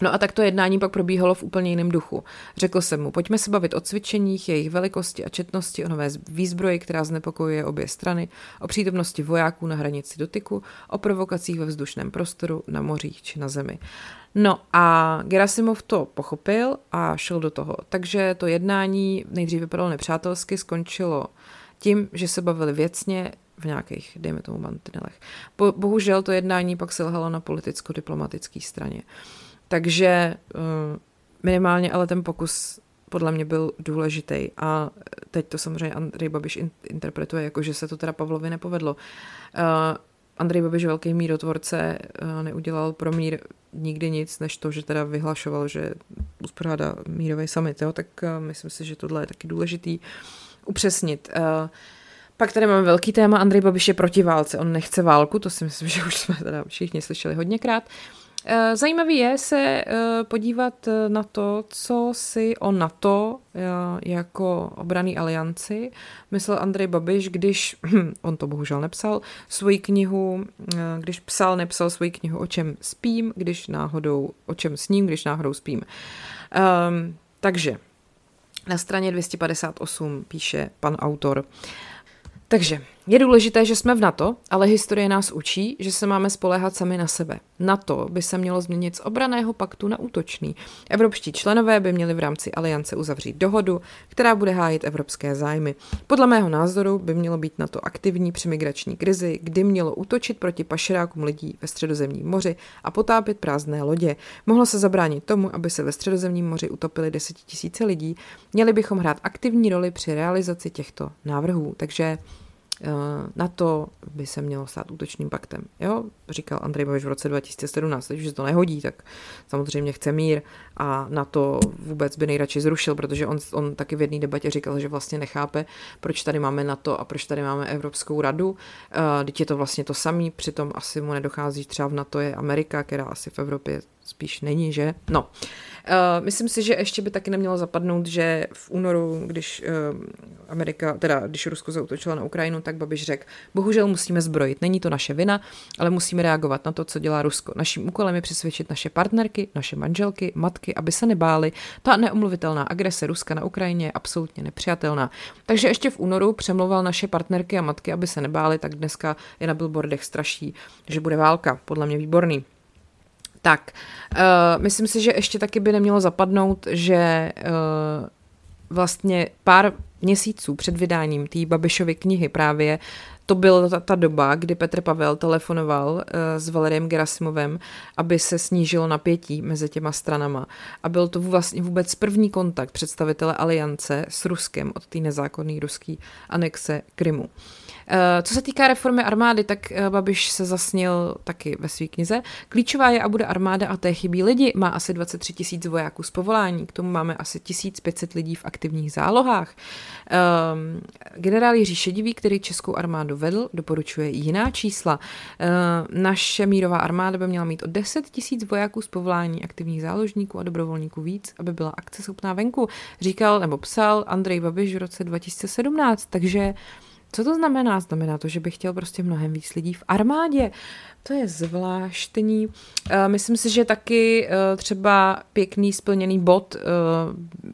No a tak to jednání pak probíhalo v úplně jiném duchu. Řekl jsem mu, pojďme se bavit o cvičeních, jejich velikosti a četnosti, o nové výzbroji, která znepokojuje obě strany, o přítomnosti vojáků na hranici dotyku, o provokacích ve vzdušném prostoru, na mořích či na zemi. No a Gerasimov to pochopil a šel do toho. Takže to jednání nejdřív vypadalo nepřátelsky, skončilo tím, že se bavili věcně, v nějakých, dejme tomu, mantinelech. Bo, bohužel to jednání pak selhalo na politicko-diplomatické straně. Takže uh, minimálně ale ten pokus podle mě byl důležitý a teď to samozřejmě Andrej Babiš in, interpretuje jako, že se to teda Pavlovi nepovedlo. Uh, Andrej Babiš, velký mírotvorce, uh, neudělal pro mír nikdy nic, než to, že teda vyhlašoval, že uspořádá mírový summit, jo? tak uh, myslím si, že tohle je taky důležitý upřesnit. Uh, pak tady máme velký téma, Andrej Babiš je proti válce, on nechce válku, to si myslím, (laughs) že už jsme teda všichni slyšeli hodněkrát. Eh, zajímavý je se eh, podívat eh, na to, co si o NATO jako obraný alianci myslel Andrej Babiš, když, on to bohužel nepsal, svoji knihu, když psal, nepsal svoji knihu O čem spím, když náhodou, o čem sním, když náhodou spím. Um, takže na straně 258 píše pan autor, takže je důležité, že jsme v NATO, ale historie nás učí, že se máme spoléhat sami na sebe. NATO by se mělo změnit z obraného paktu na útočný. Evropští členové by měli v rámci aliance uzavřít dohodu, která bude hájit evropské zájmy. Podle mého názoru by mělo být NATO aktivní při migrační krizi, kdy mělo útočit proti pašerákům lidí ve středozemním moři a potápět prázdné lodě. Mohlo se zabránit tomu, aby se ve středozemním moři utopili desetitisíce lidí. Měli bychom hrát aktivní roli při realizaci těchto návrhů. Takže na to by se mělo stát útočným paktem. Jo, říkal Andrej Babiš v roce 2017, teď už se to nehodí, tak samozřejmě chce mír a na to vůbec by nejradši zrušil, protože on, on taky v jedné debatě říkal, že vlastně nechápe, proč tady máme NATO a proč tady máme Evropskou radu. Uh, teď je to vlastně to samé, přitom asi mu nedochází, třeba v NATO je Amerika, která asi v Evropě spíš není, že? No. Uh, Uh, myslím si, že ještě by taky nemělo zapadnout, že v únoru, když uh, Amerika, teda když Rusko zautočilo na Ukrajinu, tak Babiš řekl, bohužel musíme zbrojit, není to naše vina, ale musíme reagovat na to, co dělá Rusko. Naším úkolem je přesvědčit naše partnerky, naše manželky, matky, aby se nebáli. Ta neomluvitelná agrese Ruska na Ukrajině je absolutně nepřijatelná. Takže ještě v únoru přemlouval naše partnerky a matky, aby se nebáli, tak dneska je na billboardech straší, že bude válka. Podle mě výborný. Tak, uh, myslím si, že ještě taky by nemělo zapadnout, že uh, vlastně pár měsíců před vydáním té Babišovy knihy právě to byla ta, ta doba, kdy Petr Pavel telefonoval uh, s Valeriem Gerasimovem, aby se snížilo napětí mezi těma stranama. A byl to vlastně vůbec první kontakt představitele aliance s Ruskem od té nezákonné ruské anexe Krymu. Uh, co se týká reformy armády, tak eh, Babiš se zasnil taky ve své knize. Klíčová je a bude armáda a té chybí lidi. Má asi 23 tisíc vojáků z povolání, k tomu máme asi 1500 lidí v aktivních zálohách. Um, generál Jiří Šedivý, který českou armádu vedl, doporučuje jiná čísla. Uh, naše mírová armáda by měla mít o 10 tisíc vojáků z povolání aktivních záložníků a dobrovolníků víc, aby byla akceschopná venku, říkal nebo psal Andrej Babiš v roce 2017, takže co to znamená? Znamená to, že bych chtěl prostě mnohem víc lidí v armádě. To je zvláštní. Eh, myslím si, že taky eh, třeba pěkný splněný bod eh,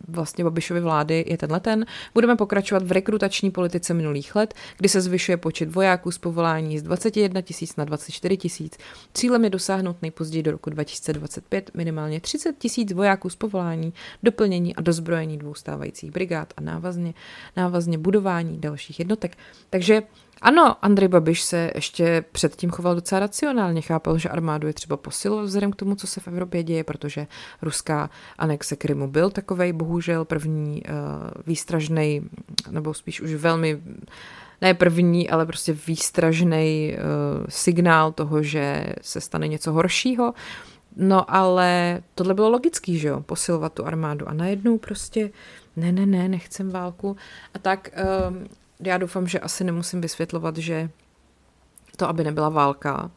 vlastně Babišovy vlády je tenhle ten. Budeme pokračovat v rekrutační politice minulých let, kdy se zvyšuje počet vojáků z povolání z 21 tisíc na 24 tisíc. Cílem je dosáhnout nejpozději do roku 2025 minimálně 30 tisíc vojáků z povolání, doplnění a dozbrojení dvou stávajících brigád a návazně, návazně budování dalších jednotek. Takže ano, Andrej Babiš se ještě předtím choval docela racionálně, chápal, že armádu je třeba posilovat vzhledem k tomu, co se v Evropě děje, protože ruská anexe Krymu byl takovej, bohužel první uh, výstražný, nebo spíš už velmi ne první, ale prostě výstražný uh, signál toho, že se stane něco horšího. No ale tohle bylo logický, že jo, posilovat tu armádu a najednou prostě ne, ne, ne, nechcem válku. A tak um, já doufám, že asi nemusím vysvětlovat, že to, aby nebyla válka,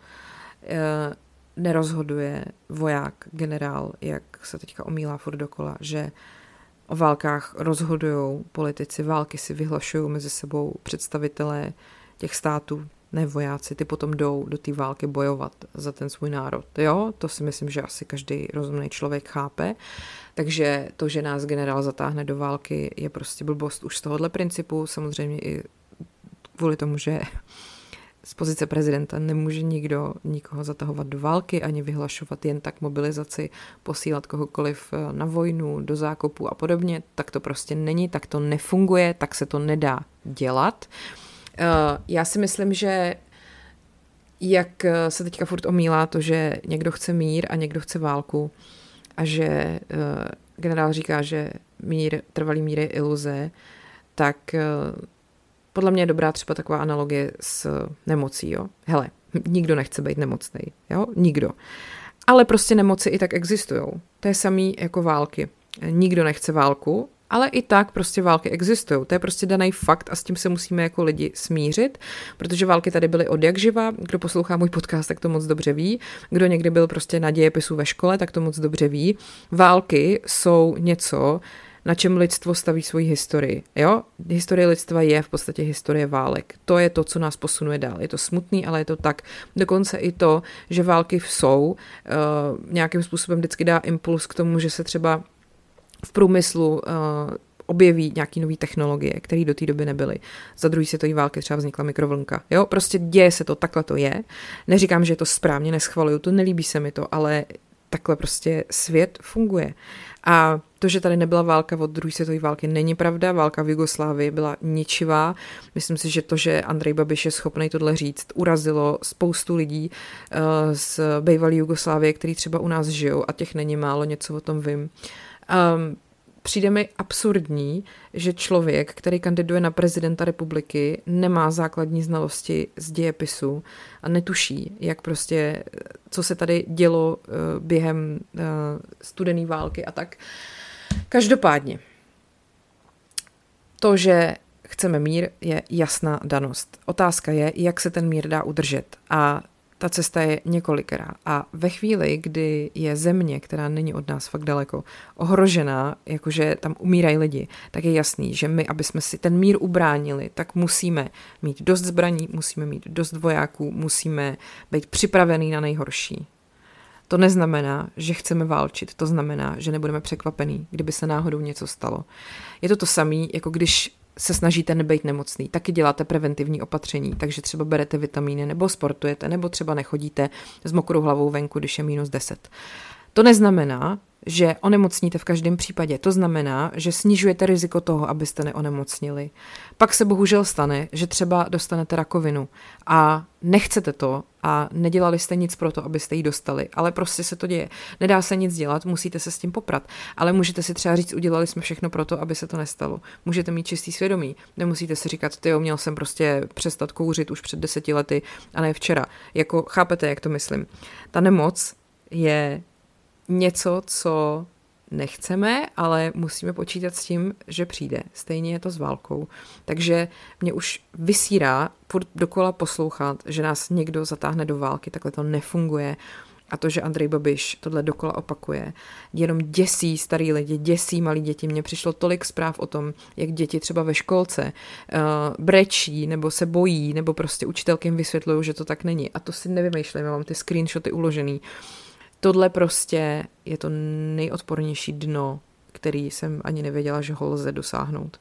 eh, nerozhoduje voják, generál, jak se teďka omílá furt dokola, že o válkách rozhodují politici, války si vyhlašují mezi sebou představitelé těch států, ne vojáci, ty potom jdou do té války bojovat za ten svůj národ. Jo, to si myslím, že asi každý rozumný člověk chápe. Takže to, že nás generál zatáhne do války, je prostě blbost už z tohohle principu. Samozřejmě i kvůli tomu, že z pozice prezidenta nemůže nikdo nikoho zatahovat do války ani vyhlašovat jen tak mobilizaci, posílat kohokoliv eh, na vojnu, do zákopu a podobně. Tak to prostě není, tak to nefunguje, tak se to nedá dělat. Já si myslím, že jak eh, se teďka furt omílá to, že někdo chce mír a někdo chce válku a že uh, generál říká, že mír, trvalý mír je iluze, tak podle mě je dobrá třeba taková analogie s nemocí, jo. Hele, nikdo nechce být nemocný, jo, nikdo. Ale prostě nemoci i tak existují. To je samý jako války. Nikdo nechce válku, ale i tak prostě války existují. To je prostě daný fakt a s tím se musíme jako lidi smířit, protože války tady byly od jak živa. Kdo poslouchá můj podcast, tak to moc dobře ví. Kdo někdy byl prostě na dějepisu ve škole, tak to moc dobře ví. Války jsou něco, na čem lidstvo staví svoji historii. Jo? Historie lidstva je v podstatě historie válek. To je to, co nás posunuje dál. Je to smutný, ale je to tak. Dokonce i to, že války jsou, uh, nějakým způsobem vždycky dá impuls k tomu, že se třeba v průmyslu uh, objeví nějaké nové technologie, které do té doby nebyly. Za druhý světové války třeba vznikla mikrovlnka. Jo, prostě děje se to, takhle to je. Neříkám, že je to správně, neschvaluju to, nelíbí se mi to, ale takhle prostě svět funguje. A to, že tady nebyla válka od druhé světové války, není pravda. Válka v Jugoslávii byla ničivá. Myslím si, že to, že Andrej Babiš je schopný tohle říct, urazilo spoustu lidí uh, z bývalé Jugoslávie, který třeba u nás žijou a těch není málo, něco o tom vím. Um, přijde mi absurdní, že člověk, který kandiduje na prezidenta republiky, nemá základní znalosti z dějepisu a netuší, jak prostě, co se tady dělo uh, během uh, studené války a tak. Každopádně, to, že chceme mír, je jasná danost. Otázka je, jak se ten mír dá udržet. A ta cesta je několikrát. A ve chvíli, kdy je země, která není od nás fakt daleko, ohrožená, jakože tam umírají lidi, tak je jasný, že my, aby jsme si ten mír ubránili, tak musíme mít dost zbraní, musíme mít dost vojáků, musíme být připravený na nejhorší. To neznamená, že chceme válčit, to znamená, že nebudeme překvapení, kdyby se náhodou něco stalo. Je to to samé, jako když se snažíte nebejt nemocný, taky děláte preventivní opatření, takže třeba berete vitamíny nebo sportujete, nebo třeba nechodíte s mokrou hlavou venku, když je minus 10. To neznamená, že onemocníte v každém případě. To znamená, že snižujete riziko toho, abyste neonemocnili. Pak se bohužel stane, že třeba dostanete rakovinu a nechcete to a nedělali jste nic pro to, abyste ji dostali, ale prostě se to děje. Nedá se nic dělat, musíte se s tím poprat, ale můžete si třeba říct, udělali jsme všechno pro to, aby se to nestalo. Můžete mít čistý svědomí, nemusíte si říkat, ty měl jsem prostě přestat kouřit už před deseti lety a ne včera. Jako chápete, jak to myslím. Ta nemoc je něco, co nechceme, ale musíme počítat s tím, že přijde. Stejně je to s válkou. Takže mě už vysírá furt dokola poslouchat, že nás někdo zatáhne do války, takhle to nefunguje. A to, že Andrej Babiš tohle dokola opakuje, jenom děsí starý lidi, děsí malí děti. Mně přišlo tolik zpráv o tom, jak děti třeba ve školce uh, brečí, nebo se bojí, nebo prostě učitelky jim vysvětlují, že to tak není. A to si nevymýšlím, mám ty screenshoty uložený. Uh, tohle prostě je to nejodpornější dno, který jsem ani nevěděla, že ho lze dosáhnout.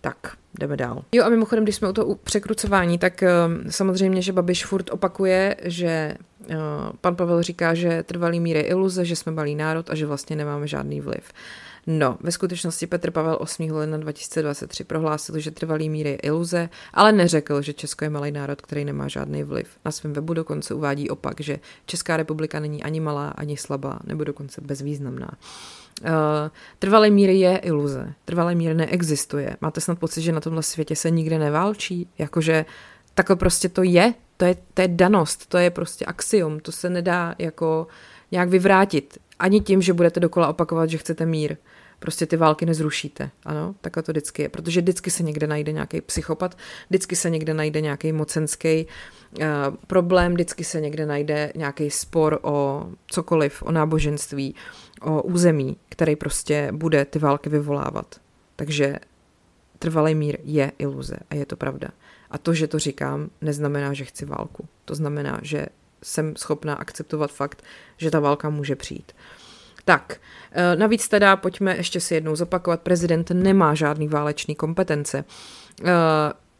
Tak, jdeme dál. Jo a mimochodem, když jsme u toho překrucování, tak uh, samozřejmě, že Babiš furt opakuje, že uh, pan Pavel říká, že trvalý mír je iluze, že jsme malý národ a že vlastně nemáme žádný vliv. No, ve skutečnosti Petr Pavel 8. ledna 2023 prohlásil, že trvalý mír je iluze, ale neřekl, že Česko je malý národ, který nemá žádný vliv. Na svém webu dokonce uvádí opak, že Česká republika není ani malá, ani slabá, nebo dokonce bezvýznamná. Uh, trvalý mír je iluze. Trvalý mír neexistuje. Máte snad pocit, že na tomhle světě se nikde neválčí? Jakože takhle prostě to je. To je, to je danost, to je prostě axiom, to se nedá jako nějak vyvrátit. Ani tím, že budete dokola opakovat, že chcete mír prostě ty války nezrušíte. Ano, takhle to vždycky je, protože vždycky se někde najde nějaký psychopat, vždycky se někde najde nějaký mocenský uh, problém, vždycky se někde najde nějaký spor o cokoliv, o náboženství, o území, který prostě bude ty války vyvolávat. Takže trvalý mír je iluze a je to pravda. A to, že to říkám, neznamená, že chci válku. To znamená, že jsem schopná akceptovat fakt, že ta válka může přijít. Tak, eh, navíc teda pojďme ještě si jednou zopakovat, prezident nemá žádný válečný kompetence. Eh,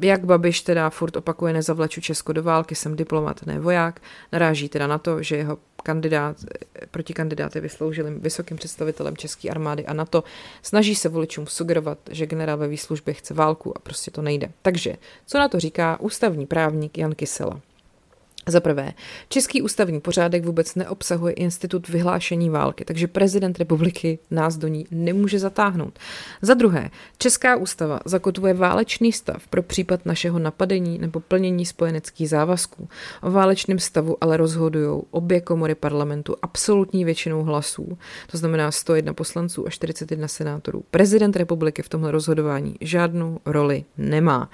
jak Babiš teda furt opakuje nezavleču Česko do války, jsem diplomat, ne voják, naráží teda na to, že jeho kandidát, protikandidát je vysloužilým vysokým představitelem České armády a NATO, snaží se voličům sugerovat, že generál ve výslužbě chce válku a prostě to nejde. Takže, co na to říká ústavní právník Jan Kysela? Za prvé, český ústavní pořádek vůbec neobsahuje institut vyhlášení války, takže prezident republiky nás do ní nemůže zatáhnout. Za druhé, česká ústava zakotvuje válečný stav pro případ našeho napadení nebo plnění spojeneckých závazků. O válečném stavu ale rozhodují obě komory parlamentu absolutní většinou hlasů, to znamená 101 poslanců a 41 senátorů. Prezident republiky v tomhle rozhodování žádnou roli nemá.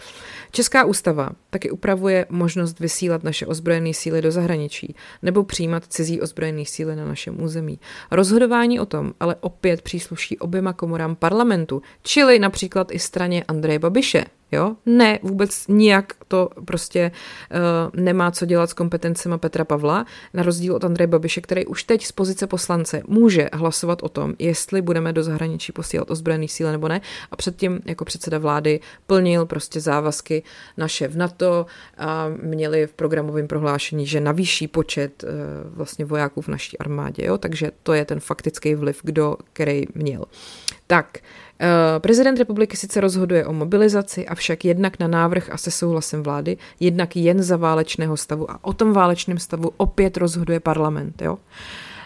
Česká ústava taky upravuje možnost vysílat naše ozbrojené ozbrojené síly do zahraničí nebo přijímat cizí ozbrojené síly na našem území. Rozhodování o tom ale opět přísluší oběma komorám parlamentu, čili například i straně Andreje Babiše, Jo? Ne, vůbec nijak to prostě uh, nemá co dělat s kompetencemi Petra Pavla, na rozdíl od Andreje Babiše, který už teď z pozice poslance může hlasovat o tom, jestli budeme do zahraničí posílat ozbrojený síly nebo ne. A předtím jako předseda vlády plnil prostě závazky naše v NATO a měli v programovém prohlášení, že navýší počet uh, vlastně vojáků v naší armádě. Jo? Takže to je ten faktický vliv, kdo který měl. Tak, Eh, prezident republiky sice rozhoduje o mobilizaci, avšak jednak na návrh a se souhlasem vlády, jednak jen za válečného stavu a o tom válečném stavu opět rozhoduje parlament. Jo?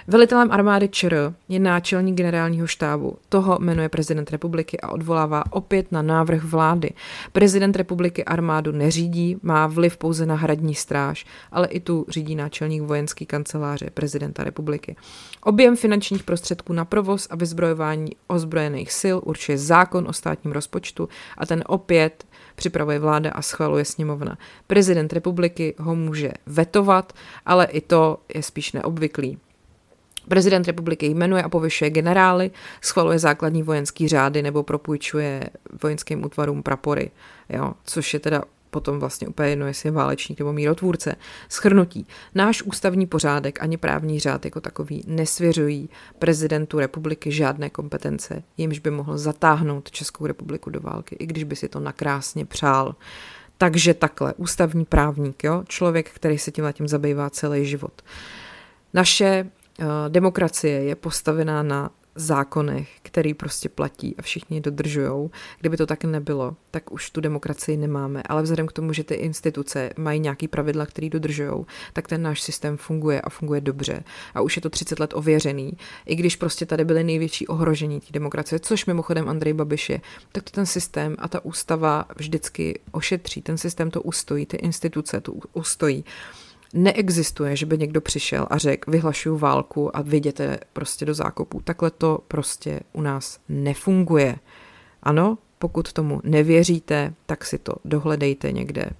Velitelem armády ČR je náčelník generálního štábu. Toho jmenuje prezident republiky a odvolává opět na návrh vlády. Prezident republiky armádu neřídí, má vliv pouze na hradní stráž, ale i tu řídí náčelník vojenský kanceláře prezidenta republiky. Objem finančních prostředků na provoz a vyzbrojování ozbrojených sil určuje zákon o státním rozpočtu a ten opět připravuje vláda a schvaluje sněmovna. Prezident republiky ho může vetovat, ale i to je spíš neobvyklý. Prezident republiky jmenuje a povyšuje generály, schvaluje základní vojenský řády nebo propůjčuje vojenským útvarům prapory, jo, což je teda potom vlastně úplně jedno, jestli je válečník nebo mírotvůrce. Schrnutí. Náš ústavní pořádek ani právní řád jako takový nesvěřují prezidentu republiky žádné kompetence, jimž by mohl zatáhnout Českou republiku do války, i když by si to nakrásně přál. Takže takhle, ústavní právník, jo? člověk, který se tím tím zabývá celý život. Naše demokracie je postavená na zákonech, který prostě platí a všichni dodržují. Kdyby to tak nebylo, tak už tu demokracii nemáme. Ale vzhledem k tomu, že ty instituce mají nějaký pravidla, který dodržují, tak ten náš systém funguje a funguje dobře. A už je to 30 let ověřený. I když prostě tady byly největší ohrožení té demokracie, což mimochodem Andrej Babiš je, tak to ten systém a ta ústava vždycky ošetří. Ten systém to ustojí, ty instituce to ustojí neexistuje, že by někdo přišel a řekl, vyhlašuju válku a vyjděte prostě do zákopu. Takhle to prostě u nás nefunguje. Ano, pokud tomu nevěříte, tak si to dohledejte někde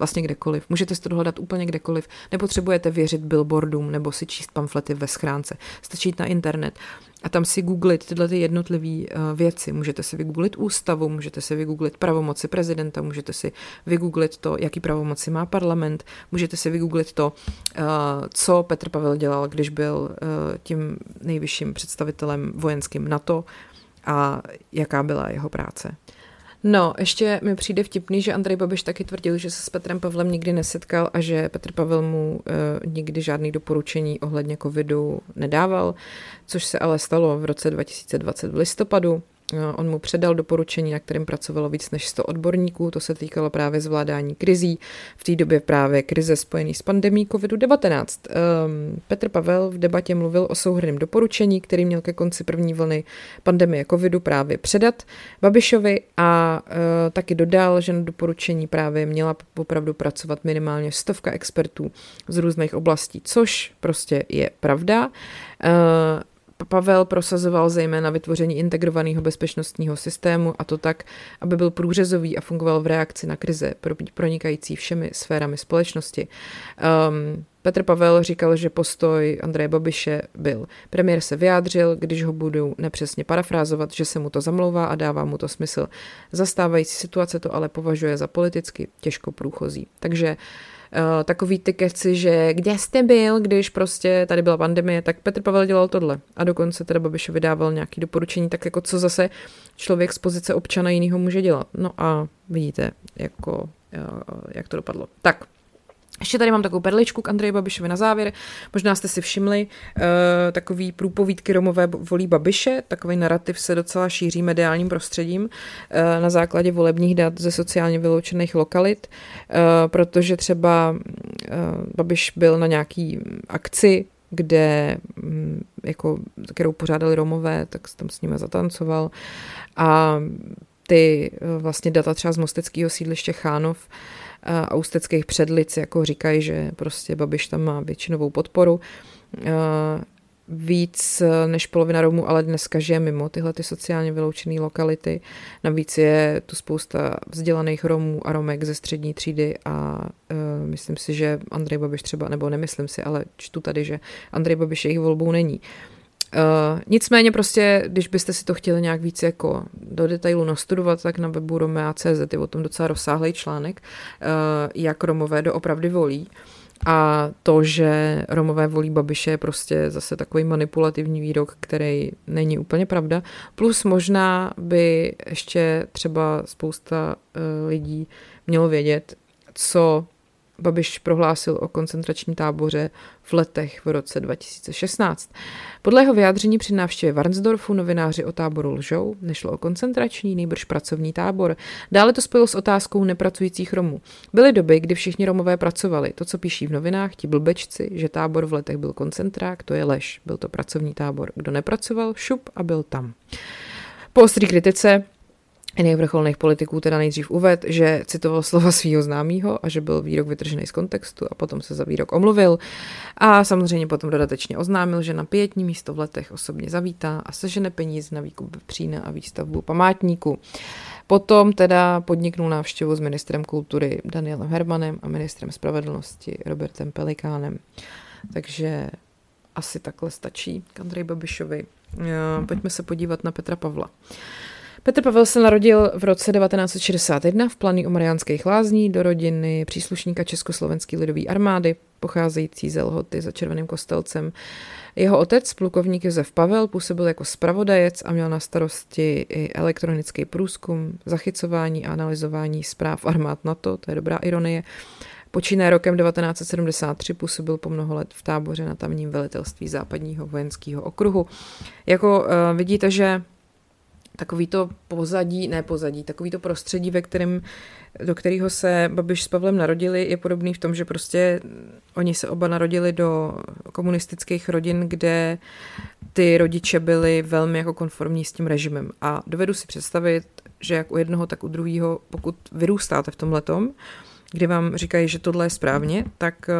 vlastně kdekoliv. Můžete si to dohledat úplně kdekoliv. Nepotřebujete věřit billboardům nebo si číst pamflety ve schránce. Stačí jít na internet a tam si googlit tyhle ty jednotlivé uh, věci. Můžete si vygooglit ústavu, můžete si vygooglit pravomoci prezidenta, můžete si vygooglit to, jaký pravomoci má parlament, můžete si vygooglit to, uh, co Petr Pavel dělal, když byl uh, tím nejvyšším představitelem vojenským NATO a jaká byla jeho práce. No, ještě mi přijde vtipný, že Andrej Babiš taky tvrdil, že se s Petrem Pavlem nikdy nesetkal a že Petr Pavel mu e, nikdy žádný doporučení ohledně covidu nedával, což se ale stalo v roce 2020 v listopadu. No, on mu předal doporučení, na kterém pracovalo víc než 100 odborníků, to se týkalo právě zvládání krizí, v té době právě krize spojený s pandemí COVID-19. Um, Petr Pavel v debatě mluvil o souhrném doporučení, který měl ke konci první vlny pandemie covidu právě předat Babišovi a uh, taky dodal, že na doporučení právě měla opravdu pracovat minimálně stovka expertů z různých oblastí, což prostě je pravda. Pavel prosazoval zejména vytvoření integrovaného bezpečnostního systému a to tak, aby byl průřezový a fungoval v reakci na krize pronikající všemi sférami společnosti. Um, Petr Pavel říkal, že postoj Andreje Babiše byl. Premiér se vyjádřil, když ho budu nepřesně parafrázovat, že se mu to zamlouvá a dává mu to smysl. Zastávající situace to ale považuje za politicky těžko průchozí. Takže uh, takový ty keci, že kde jste byl, když prostě tady byla pandemie, tak Petr Pavel dělal tohle. A dokonce teda Babiš vydával nějaký doporučení, tak jako co zase člověk z pozice občana jiného může dělat. No a vidíte, jako, uh, jak to dopadlo. Tak, ještě tady mám takovou perličku k Andreji Babišovi na závěr. Možná jste si všimli, uh, takový průpovídky Romové volí Babiše, takový narrativ se docela šíří mediálním prostředím uh, na základě volebních dat ze sociálně vyloučených lokalit, uh, protože třeba Babiš byl na nějaký akci, kde, um, jako, kterou pořádali Romové, tak tam s nimi zatancoval a ty vlastně data třeba z mosteckého sídliště Chánov uh, a ústeckých předlic jako říkají, že prostě Babiš tam má většinovou podporu. Víc než polovina Romů ale dneska žije mimo tyhle ty sociálně vyloučené lokality. Navíc je tu spousta vzdělaných Romů a Romek ze střední třídy a uh, myslím si, že Andrej Babiš třeba, nebo nemyslím si, ale čtu tady, že Andrej Babiš jejich volbou není. Uh, Uh, nicméně prostě, když byste si to chtěli nějak víc jako do detailu nastudovat, tak na webu Romea.cz je o tom docela rozsáhlý článek, uh, jak Romové doopravdy volí. A to, že Romové volí Babiše, je prostě zase takový manipulativní výrok, který není úplně pravda. Plus možná by ještě třeba spousta uh, lidí mělo vědět, co Babiš prohlásil o koncentrační táboře v letech v roce 2016. Podle jeho vyjádření při návštěvě Varnsdorfu novináři o táboru lžou, nešlo o koncentrační, nejbrž pracovní tábor. Dále to spojilo s otázkou nepracujících Romů. Byly doby, kdy všichni Romové pracovali. To, co píší v novinách, ti blbečci, že tábor v letech byl koncentrák, to je lež. Byl to pracovní tábor. Kdo nepracoval, šup a byl tam. Po ostrý kritice jiných vrcholných politiků teda nejdřív uved, že citoval slova svého známého a že byl výrok vytržený z kontextu a potom se za výrok omluvil a samozřejmě potom dodatečně oznámil, že na pětní místo v letech osobně zavítá a sežene peníze na výkup přína a výstavbu památníku. Potom teda podniknul návštěvu s ministrem kultury Danielem Hermanem a ministrem spravedlnosti Robertem Pelikánem. Takže asi takhle stačí k Andrej Babišovi. Pojďme se podívat na Petra Pavla. Petr Pavel se narodil v roce 1961 v Planý u Mariánských lázní do rodiny příslušníka Československé lidové armády, pocházející ze Lhoty za Červeným kostelcem. Jeho otec, plukovník Josef Pavel, působil jako spravodajec a měl na starosti i elektronický průzkum, zachycování a analyzování zpráv armád NATO, to je dobrá ironie. Počínaje rokem 1973 působil po mnoho let v táboře na tamním velitelství západního vojenského okruhu. Jako uh, vidíte, že takový to pozadí, ne pozadí, takový to prostředí, ve kterém, do kterého se Babiš s Pavlem narodili, je podobný v tom, že prostě oni se oba narodili do komunistických rodin, kde ty rodiče byli velmi jako konformní s tím režimem. A dovedu si představit, že jak u jednoho, tak u druhého, pokud vyrůstáte v tom letom, kdy vám říkají, že tohle je správně, tak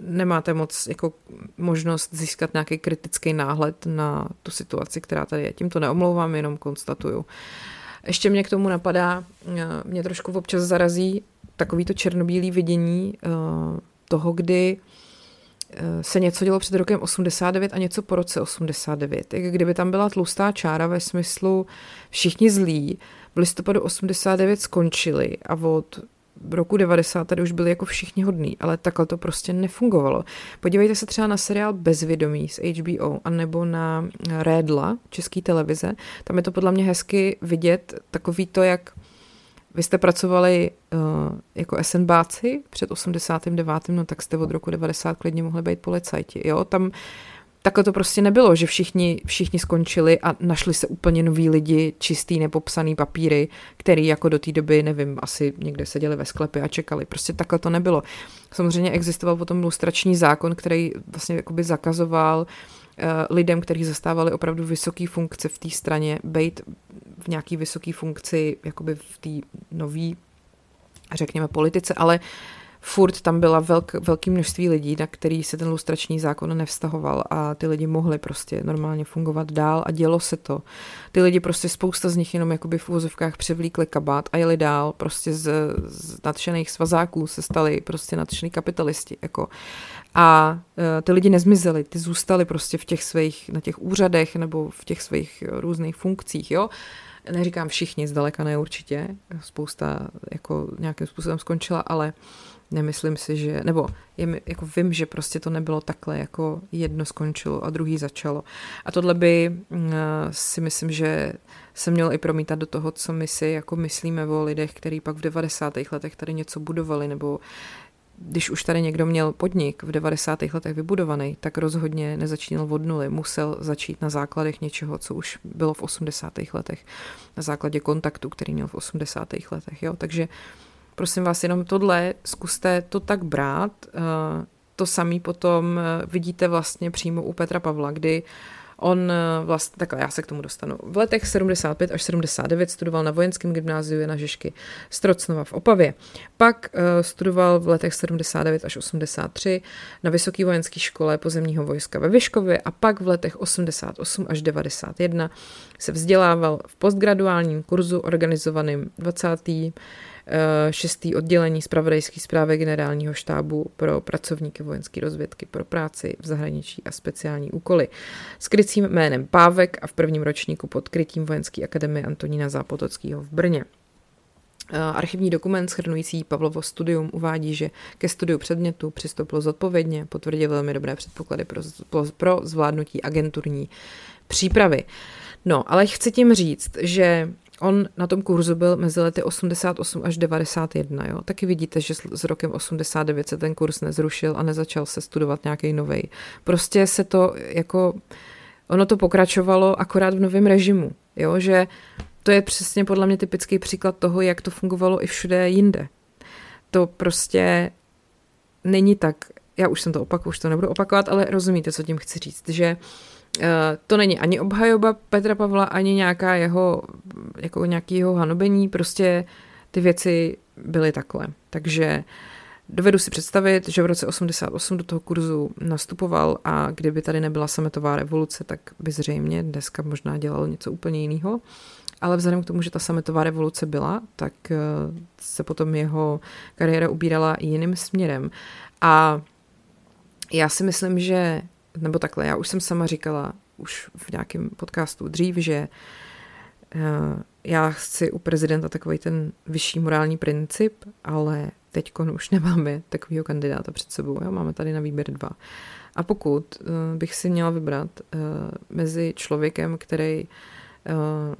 nemáte moc jako možnost získat nějaký kritický náhled na tu situaci, která tady je. Tím to neomlouvám, jenom konstatuju. Ještě mě k tomu napadá, eh, mě trošku občas zarazí takový to černobílý vidění eh, toho, kdy eh, se něco dělo před rokem 89 a něco po roce 89. Jak kdyby tam byla tlustá čára ve smyslu všichni zlí, v listopadu 89 skončili a od roku 90 tady už byli jako všichni hodní, ale takhle to prostě nefungovalo. Podívejte se třeba na seriál Bezvědomí z HBO, anebo na Rédla, české televize. Tam je to podle mě hezky vidět, takový to, jak vy jste pracovali uh, jako SNBáci před 89. no tak jste od roku 90 klidně mohli být policajti. Jo, tam takhle to prostě nebylo, že všichni, všichni skončili a našli se úplně noví lidi, čistý, nepopsaný papíry, který jako do té doby, nevím, asi někde seděli ve sklepě a čekali. Prostě takhle to nebylo. Samozřejmě existoval potom lustrační zákon, který vlastně jakoby zakazoval uh, lidem, kteří zastávali opravdu vysoké funkce v té straně, být v nějaký vysoké funkci jakoby v té nový, řekněme, politice, ale furt tam byla velk, velké množství lidí, na který se ten lustrační zákon nevztahoval a ty lidi mohli prostě normálně fungovat dál a dělo se to. Ty lidi prostě spousta z nich jenom jakoby v úvozovkách převlíkli kabát a jeli dál, prostě z, z nadšených svazáků se stali prostě nadšený kapitalisti, jako. A uh, ty lidi nezmizeli, ty zůstali prostě v těch svých, na těch úřadech nebo v těch svých různých funkcích, jo neříkám všichni, zdaleka ne určitě, spousta jako nějakým způsobem skončila, ale nemyslím si, že, nebo je, jako vím, že prostě to nebylo takhle, jako jedno skončilo a druhý začalo. A tohle by uh, si myslím, že se mělo i promítat do toho, co my si jako myslíme o lidech, který pak v 90. letech tady něco budovali, nebo když už tady někdo měl podnik v 90. letech vybudovaný, tak rozhodně nezačínal od nuly. Musel začít na základech něčeho, co už bylo v 80. letech. Na základě kontaktu, který měl v 80. letech. Jo? Takže prosím vás, jenom tohle, zkuste to tak brát. Eh, to samý potom eh, vidíte vlastně přímo u Petra Pavla, kdy On eh, vlastně, takhle já se k tomu dostanu. V letech 75 až 79 studoval na vojenském gymnáziu na Žižky Strocnova v Opavě. Pak studoval v letech 79 až 83 na Vysoké vojenské škole pozemního vojska ve Vyškově a pak v letech 88 až 91 se vzdělával v postgraduálním kurzu organizovaným 20 šestý oddělení zpravodajské zprávy generálního štábu pro pracovníky vojenské rozvědky pro práci v zahraničí a speciální úkoly. S krycím jménem Pávek a v prvním ročníku pod krytím Vojenské akademie Antonína Zápotockého v Brně. Archivní dokument schrnující Pavlovo studium uvádí, že ke studiu předmětu přistoupil zodpovědně, potvrdil velmi dobré předpoklady pro, pro zvládnutí agenturní přípravy. No, ale chci tím říct, že On na tom kurzu byl mezi lety 88 až 91, jo. Taky vidíte, že s rokem 89 se ten kurz nezrušil a nezačal se studovat nějaký nový. Prostě se to jako, ono to pokračovalo akorát v novém režimu, jo, že to je přesně podle mě typický příklad toho, jak to fungovalo i všude jinde. To prostě není tak, já už jsem to opakoval, už to nebudu opakovat, ale rozumíte, co tím chci říct, že uh, to není ani obhajoba Petra Pavla, ani nějaká jeho, jako nějaký jeho hanobení, prostě ty věci byly takhle. Takže dovedu si představit, že v roce 88 do toho kurzu nastupoval a kdyby tady nebyla sametová revoluce, tak by zřejmě dneska možná dělal něco úplně jiného. Ale vzhledem k tomu, že ta sametová revoluce byla, tak eh, se potom jeho kariéra ubírala jiným směrem. A já si myslím, že nebo takhle, já už jsem sama říkala už v nějakém podcastu dřív, že uh, já chci u prezidenta takový ten vyšší morální princip, ale teď už (laughs) nemáme takového kandidáta před sebou. Jo? Máme tady na výběr dva. A pokud uh, bych si měla vybrat uh, mezi člověkem, který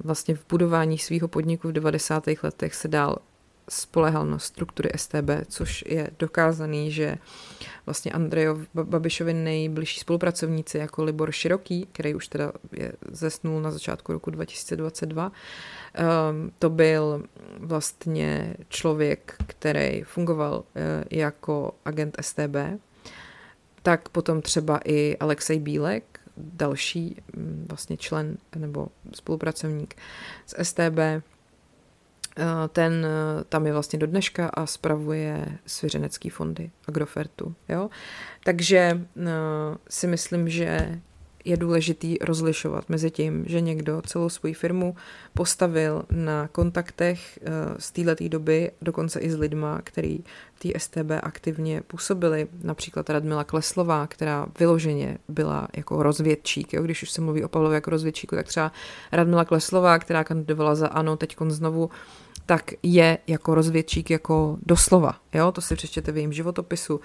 vlastně v budování svého podniku v 90. letech se dál spolehal na struktury STB, což je dokázaný, že vlastně Andrejov Babišovi nejbližší spolupracovníci jako Libor Široký, který už teda je zesnul na začátku roku 2022, um, ehm, to byl vlastně člověk, který fungoval uh, jako agent STB, tak potom třeba i Alexej Bílek, další um, vlastně člen nebo spolupracovník z STB, Eh, ten eh, tam je vlastně do dneška a spravuje svěřenecký fondy Agrofertu. Jo? Takže eh, si myslím, že je důležitý rozlišovat mezi tím, že někdo celou svou firmu postavil na kontaktech z této doby, dokonce i s lidma, který té STB aktivně působili, například Radmila Kleslová, která vyloženě byla jako rozvědčík, jo? když už se mluví o Pavlovi jako rozvědčíku, tak třeba Radmila Kleslová, která kandidovala za ANO, teď znovu tak je jako rozvědčík jako doslova. Jo? To si přečtěte v jejím životopisu.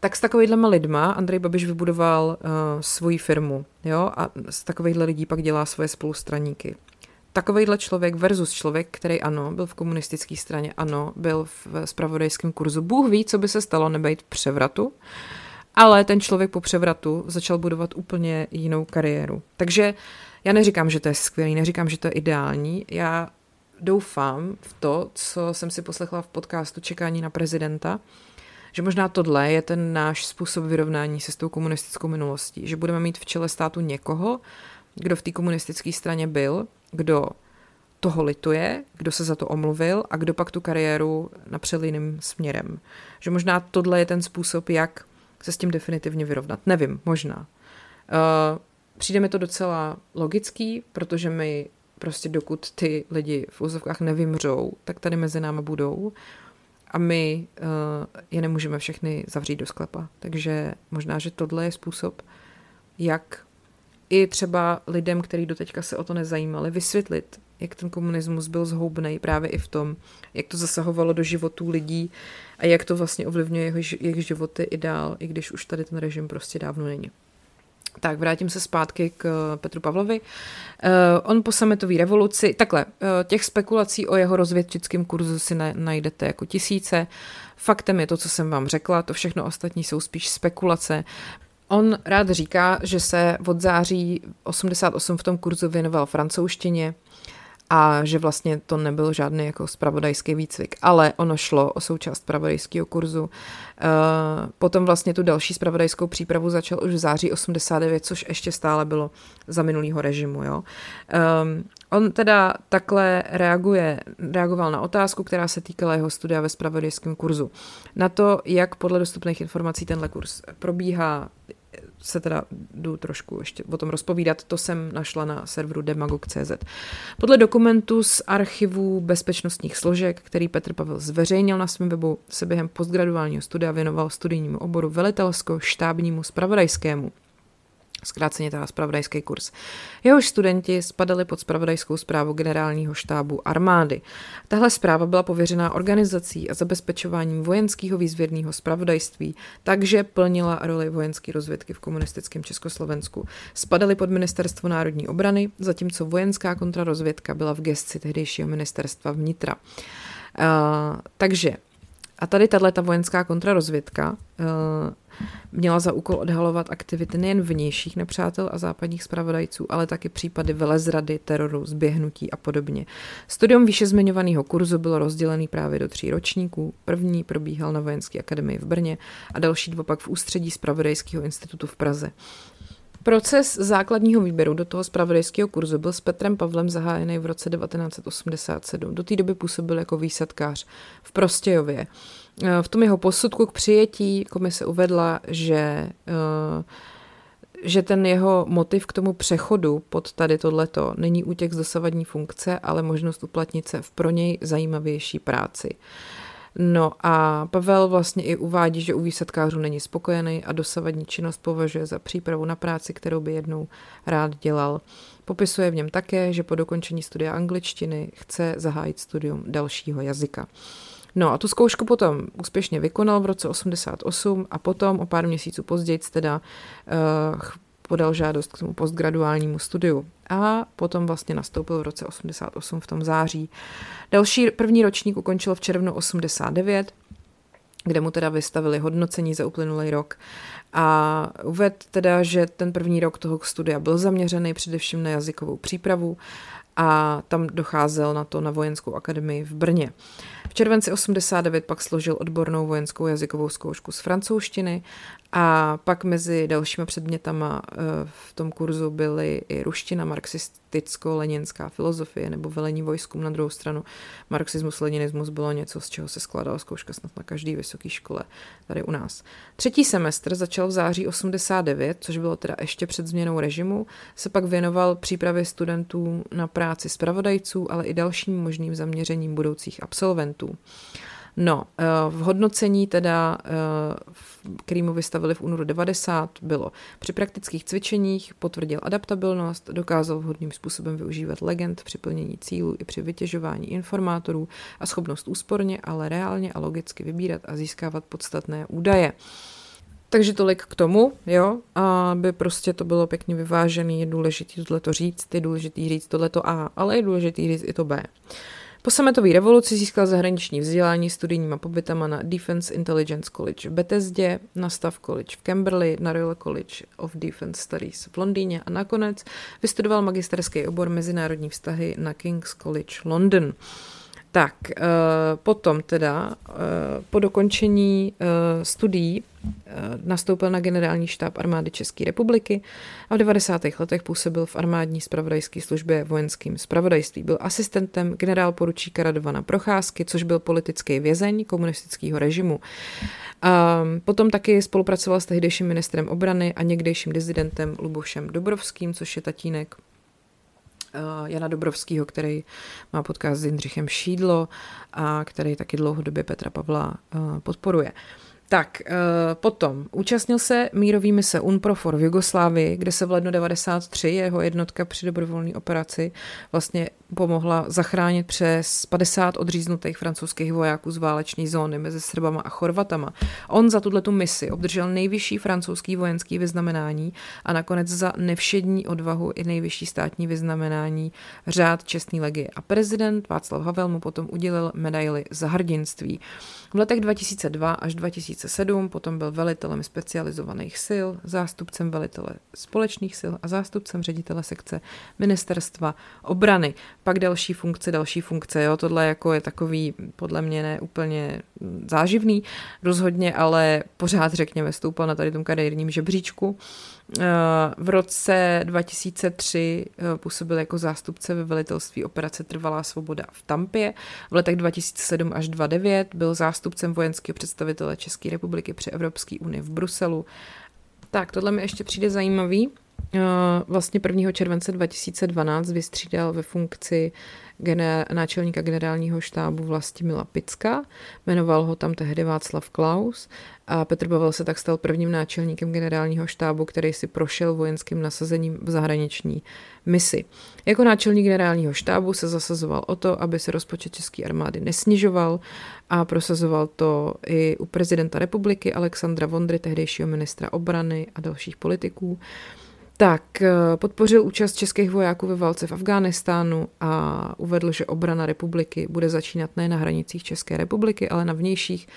Tak s takovýhlema lidma Andrej Babiš vybudoval uh, svoji firmu jo? a z takovýchhle lidí pak dělá svoje spolustraníky. Takovýhle člověk versus člověk, který ano, byl v komunistické straně, ano, byl v spravodajském kurzu. Bůh ví, co by se stalo nebejt převratu, ale ten člověk po převratu začal budovat úplně jinou kariéru. Takže já neříkám, že to je skvělý, neříkám, že to je ideální. Já doufám v to, co jsem si poslechla v podcastu Čekání na prezidenta, že možná tohle je ten náš způsob vyrovnání se s tou komunistickou minulostí, že budeme mít v čele státu někoho, kdo v té komunistické straně byl, kdo toho lituje, kdo se za to omluvil a kdo pak tu kariéru napřel jiným směrem. Že možná tohle je ten způsob, jak se s tím definitivně vyrovnat. Nevím, možná. Uh, přijde mi to docela logický, protože my prostě dokud ty lidi v úzovkách nevymřou, tak tady mezi námi budou a my uh, je nemůžeme všechny zavřít do sklepa. Takže možná, že tohle je způsob, jak i třeba lidem, kteří doteďka se o to nezajímali, vysvětlit, jak ten komunismus byl zhoubný právě i v tom, jak to zasahovalo do životů lidí a jak to vlastně ovlivňuje jejich životy i dál, i když už tady ten režim prostě dávno není. Tak, vrátím se zpátky k eh, Petru Pavlovi. Uh, on po sametové revoluci, takhle, uh, těch spekulací o jeho rozvědčickém kurzu si na, najdete jako tisíce. Faktem je to, co jsem vám řekla, to všechno ostatní jsou spíš spekulace. On rád říká, že se od září 88 v tom kurzu věnoval francouzštině, a že vlastně to nebyl žádný jako spravodajský výcvik, ale ono šlo o součást spravodajského kurzu. Eh, potom vlastně tu další spravodajskou přípravu začal už v září 89, což ještě stále bylo za minulýho režimu. Jo. Ehm, on teda takhle reaguje, reagoval na otázku, která se týkala jeho studia ve spravodajském kurzu. Na to, jak podle dostupných informací tenhle kurz probíhá, se teda jdu trošku ještě o tom rozpovídat, to jsem našla na serveru demagog.cz. Podle dokumentu z archivu bezpečnostních složek, který Petr Pavel zveřejnil na svém webu, se během postgraduálního studia věnoval studijnímu oboru velitelsko-štábnímu spravodajskému zkráceně teda spravodajský kurz. Jehož studenti spadali pod spravodajskou zprávu generálního štábu armády. Tahle zpráva byla pověřená organizací a zabezpečováním vojenského výzvědného spravodajství, takže plnila roli vojenské rozvědky v komunistickém Československu. Spadali pod ministerstvo národní obrany, zatímco vojenská kontrarozvědka byla v gesci tehdejšího ministerstva vnitra. Uh, takže a tady tato vojenská kontrarozvědka uh, měla za úkol odhalovat aktivity nejen vnějších nepřátel a západních spravodajců, ale taky případy velezrady, teroru, zběhnutí a podobně. Studium výše zmiňovaného kurzu bylo rozdělený právě do tří ročníků. První probíhal na Vojenské akademii v Brně a další dva pak v ústředí Spravodajského institutu v Praze. Proces základního výběru do toho spravodajského kurzu byl s Petrem Pavlem zahájený v roce 1987. Do té doby působil jako výsadkář v Prostějově. Eh, v tom jeho posudku k přijetí komise uvedla, že eh, že ten jeho motiv k tomu přechodu pod tady tohleto není útěk z dosavadní funkce, ale možnost uplatnit se v pro něj zajímavější práci. No a Pavel vlastně i uvádí, že u výsadkářů není spokojený a dosavadní činnost považuje za přípravu na práci, kterou by jednou rád dělal. Popisuje v něm také, že po dokončení studia angličtiny chce zahájit studium dalšího jazyka. No a tu zkoušku potom úspěšně vykonal v roce 88 a potom o pár měsíců později teda uh, podal žádost k tomu postgraduálnímu studiu a potom vlastně nastoupil v roce 88 v tom září. Další první ročník ukončil v červnu 89, kde mu teda vystavili hodnocení za uplynulý rok a uvedl teda, že ten první rok toho studia byl zaměřený především na jazykovou přípravu a tam docházel na to na vojenskou akademii v Brně. V červenci 89 pak složil odbornou vojenskou jazykovou zkoušku z francouzštiny a pak mezi dalšíma předmětama eh, v tom kurzu byly i ruština, marxisticko-leninská filozofie nebo velení vojskům na druhou stranu. Marxismus, leninismus bylo něco, z čeho se skládala zkouška snad na každé vysoké škole tady u nás. Třetí semestr začal v září 89, což bylo teda ještě před změnou režimu, se pak věnoval přípravě studentů na práci zpravodajců, ale i dalším možným zaměřením budoucích absolventů. No, eh, v hodnocení teda, eh, který mu vystavili v únoru 90, bylo při praktických cvičeních, potvrdil adaptabilnost, dokázal vhodným způsobem využívat legend při plnění cílů i při vytěžování informátorů a schopnost úsporně, ale reálně a logicky vybírat a získávat podstatné údaje. Takže tolik k tomu, jo, aby prostě to bylo pěkně vyvážený, je důležité tohleto říct, je důležité říct tohleto A, ale je důležité říct i to B. Po sametové revoluci získal zahraniční vzdělání studijníma pobytama na Defense Intelligence College v Bethesdě, na Staff College v Camberley, na Royal College of Defense Studies v Londýně a nakonec vystudoval magisterský obor mezinárodní vztahy na King's College London. Tak, uh, potom teda uh, po dokončení uh, studií nastoupil na generální štáb armády České republiky a v 90. letech působil v armádní spravodajské službě vojenským spravodajství. Byl asistentem generál poručíka Radovana Procházky, což byl politický vězeň komunistického režimu. Um, potom taky spolupracoval s tehdejším ministrem obrany a někdejším dizidentem Lubošem Dobrovským, což je tatínek Eh, Jana Dobrovského, který má podcast s Jindřichem Šídlo a který taky dlouhodobě Petra Pavla eh, podporuje. Tak, eh, potom účastnil se mírový mise UNPROFOR v Jugoslávii, kde se v lednu 93 jeho jednotka při dobrovolné operaci vlastně pomohla zachránit přes 50 odříznutých francouzských vojáků z váleční zóny mezi Srbama a Chorvatama. On za tuto misi obdržel nejvyšší francouzský vojenský vyznamenání a nakonec za nevšední odvahu i nejvyšší státní vyznamenání řád čestný legie. A prezident Václav Havel mu potom udělil medaily za hrdinství. V letech 2002 až 2007 potom byl velitelem specializovaných sil, zástupcem velitele společných sil a zástupcem ředitele sekce ministerstva obrany. Pak další funkce, další funkce, jo, tohle jako je takový podle mě ne úplně záživný, rozhodně, ale pořád řekněme stoupal na tady tom kariérním žebříčku. Eh, v roce 2003 eh, působil jako zástupce ve velitelství operace Trvalá svoboda v Tampě. V letech 2007 až 2009 byl zástupcem vojenského představitele České republiky při Evropské unii v Bruselu. Tak, tohle mi ještě přijde zajímavý. Eh, vlastně 1. července 2012 vystřídal ve funkci gener- náčelníka generálního štábu Vlastimila Picka. Jmenoval ho tam tehdy Václav Klaus a Petr Pavel se tak stal prvním náčelníkem generálního štábu, který si prošel vojenským nasazením v zahraniční misi. Jako náčelník generálního štábu se zasazoval o to, aby se rozpočet České armády nesnižoval a prosazoval to i u prezidenta republiky Alexandra Vondry, tehdejšího ministra obrany a dalších politiků. Tak, eh, podpořil účast českých vojáků ve válce v Afghánistánu a uvedl, že obrana republiky bude začínat ne na hranicích České republiky, ale na vnějších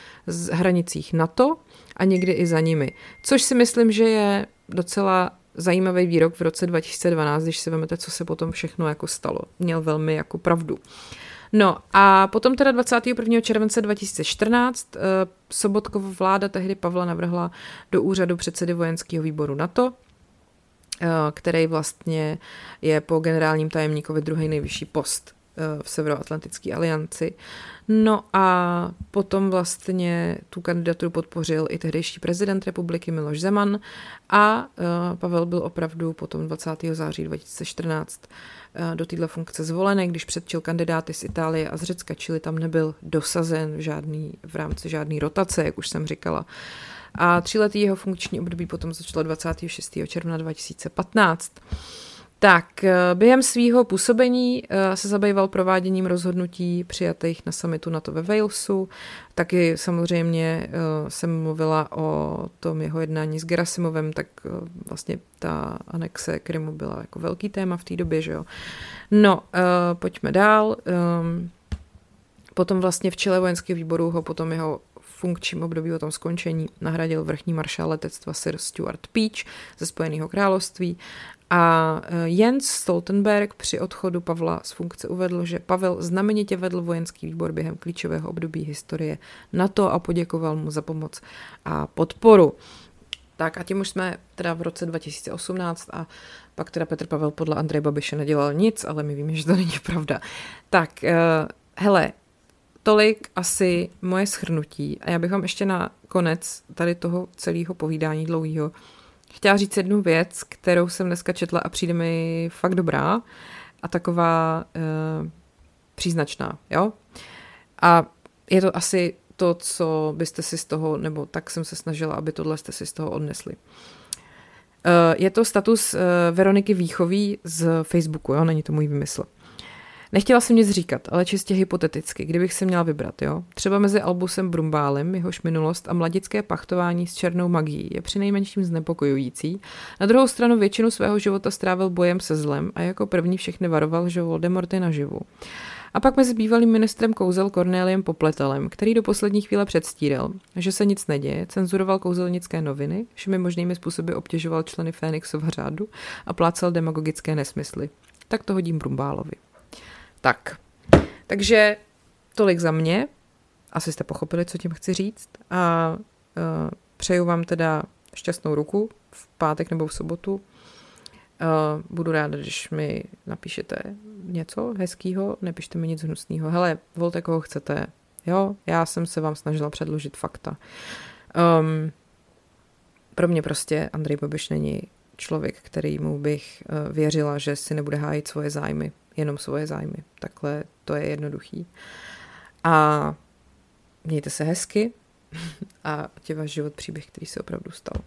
hranicích NATO a někdy i za nimi. Což si myslím, že je docela zajímavý výrok v roce 2012, když si vezmete, co se potom všechno jako stalo. Měl velmi jako pravdu. No a potom teda 21. července 2014 eh, Sobotkova vláda tehdy Pavla navrhla do úřadu předsedy vojenského výboru NATO, který vlastně je po generálním tajemníkovi druhý nejvyšší post eh, v Severoatlantické alianci. No a potom vlastně tu kandidaturu podpořil i tehdejší prezident republiky Miloš Zeman a eh, Pavel byl opravdu potom 20. září 2014 do této funkce zvolený, když předčil kandidáty z Itálie a z Řecka, čili tam nebyl dosazen žádný, v rámci žádné rotace, jak už jsem říkala. A tříletý jeho funkční období potom začalo 26. června 2015. Tak, eh, během svého působení eh, se zabýval prováděním rozhodnutí přijatých na summitu NATO ve Walesu. Taky samozřejmě eh, jsem mluvila o tom jeho jednání s Gerasimovem, tak vlastně ta anexe Krymu byla jako velký téma v té době, že jo. No, pojďme dál. Ehm, potom vlastně v čele vojenského výboru ho potom jeho funkčním období o tom skončení nahradil vrchní maršál letectva Sir Stuart Peach ze Spojeného království a e, Jens Stoltenberg při odchodu Pavla z funkce uvedl, že Pavel znamenitě vedl vojenský výbor během klíčového období historie NATO a poděkoval mu za pomoc a podporu. Tak a tím už jsme teda v roce 2018 a pak teda Petr Pavel podle Andreje Babiše nedělal nic, ale my víme, že to není pravda. Tak, uh, hele, tolik asi moje schrnutí. A já bych vám ještě na konec tady toho celého povídání dlouhého chtěla říct jednu věc, kterou jsem dneska četla a přijde mi fakt dobrá a taková uh, příznačná, jo? A je to asi to, co byste si z toho, nebo tak jsem se snažila, aby tohle jste si z toho odnesli. Uh, je to status uh, Veroniky Výchový z Facebooku, jo? Není to můj vymysl. Nechtěla jsem nic říkat, ale čistě hypoteticky, kdybych se měla vybrat, jo. Třeba mezi Albusem Brumbálem, jehož minulost a mladické pachtování s černou magií je přinejmenším znepokojující. Na druhou stranu většinu svého života strávil bojem se zlem a jako první všechny varoval, že Voldemort je naživu. A pak mezi bývalým ministrem kouzel Corneliem Popletelem, který do poslední chvíle předstíral, že se nic neděje, cenzuroval kouzelnické noviny, všemi možnými způsoby obtěžoval členy Fénixova řádu a plácal demagogické nesmysly. Tak to hodím Brumbálovi. Tak, takže tolik za mě. Asi jste pochopili, co tím chci říct. A uh, přeju vám teda šťastnou ruku v pátek nebo v sobotu. Uh, budu ráda, když mi napíšete něco hezkého, nepište mi nic hnusného. Hele, volte koho chcete. Jo, já jsem se vám snažila předložit fakta. Um, pro mě prostě Andrej Babiš není člověk, kterýmu bych uh, věřila, že si nebude hájit svoje zájmy, jenom svoje zájmy. Takhle to je jednoduchý. A mějte se hezky (laughs) a tě váš život příběh, který se opravdu stal.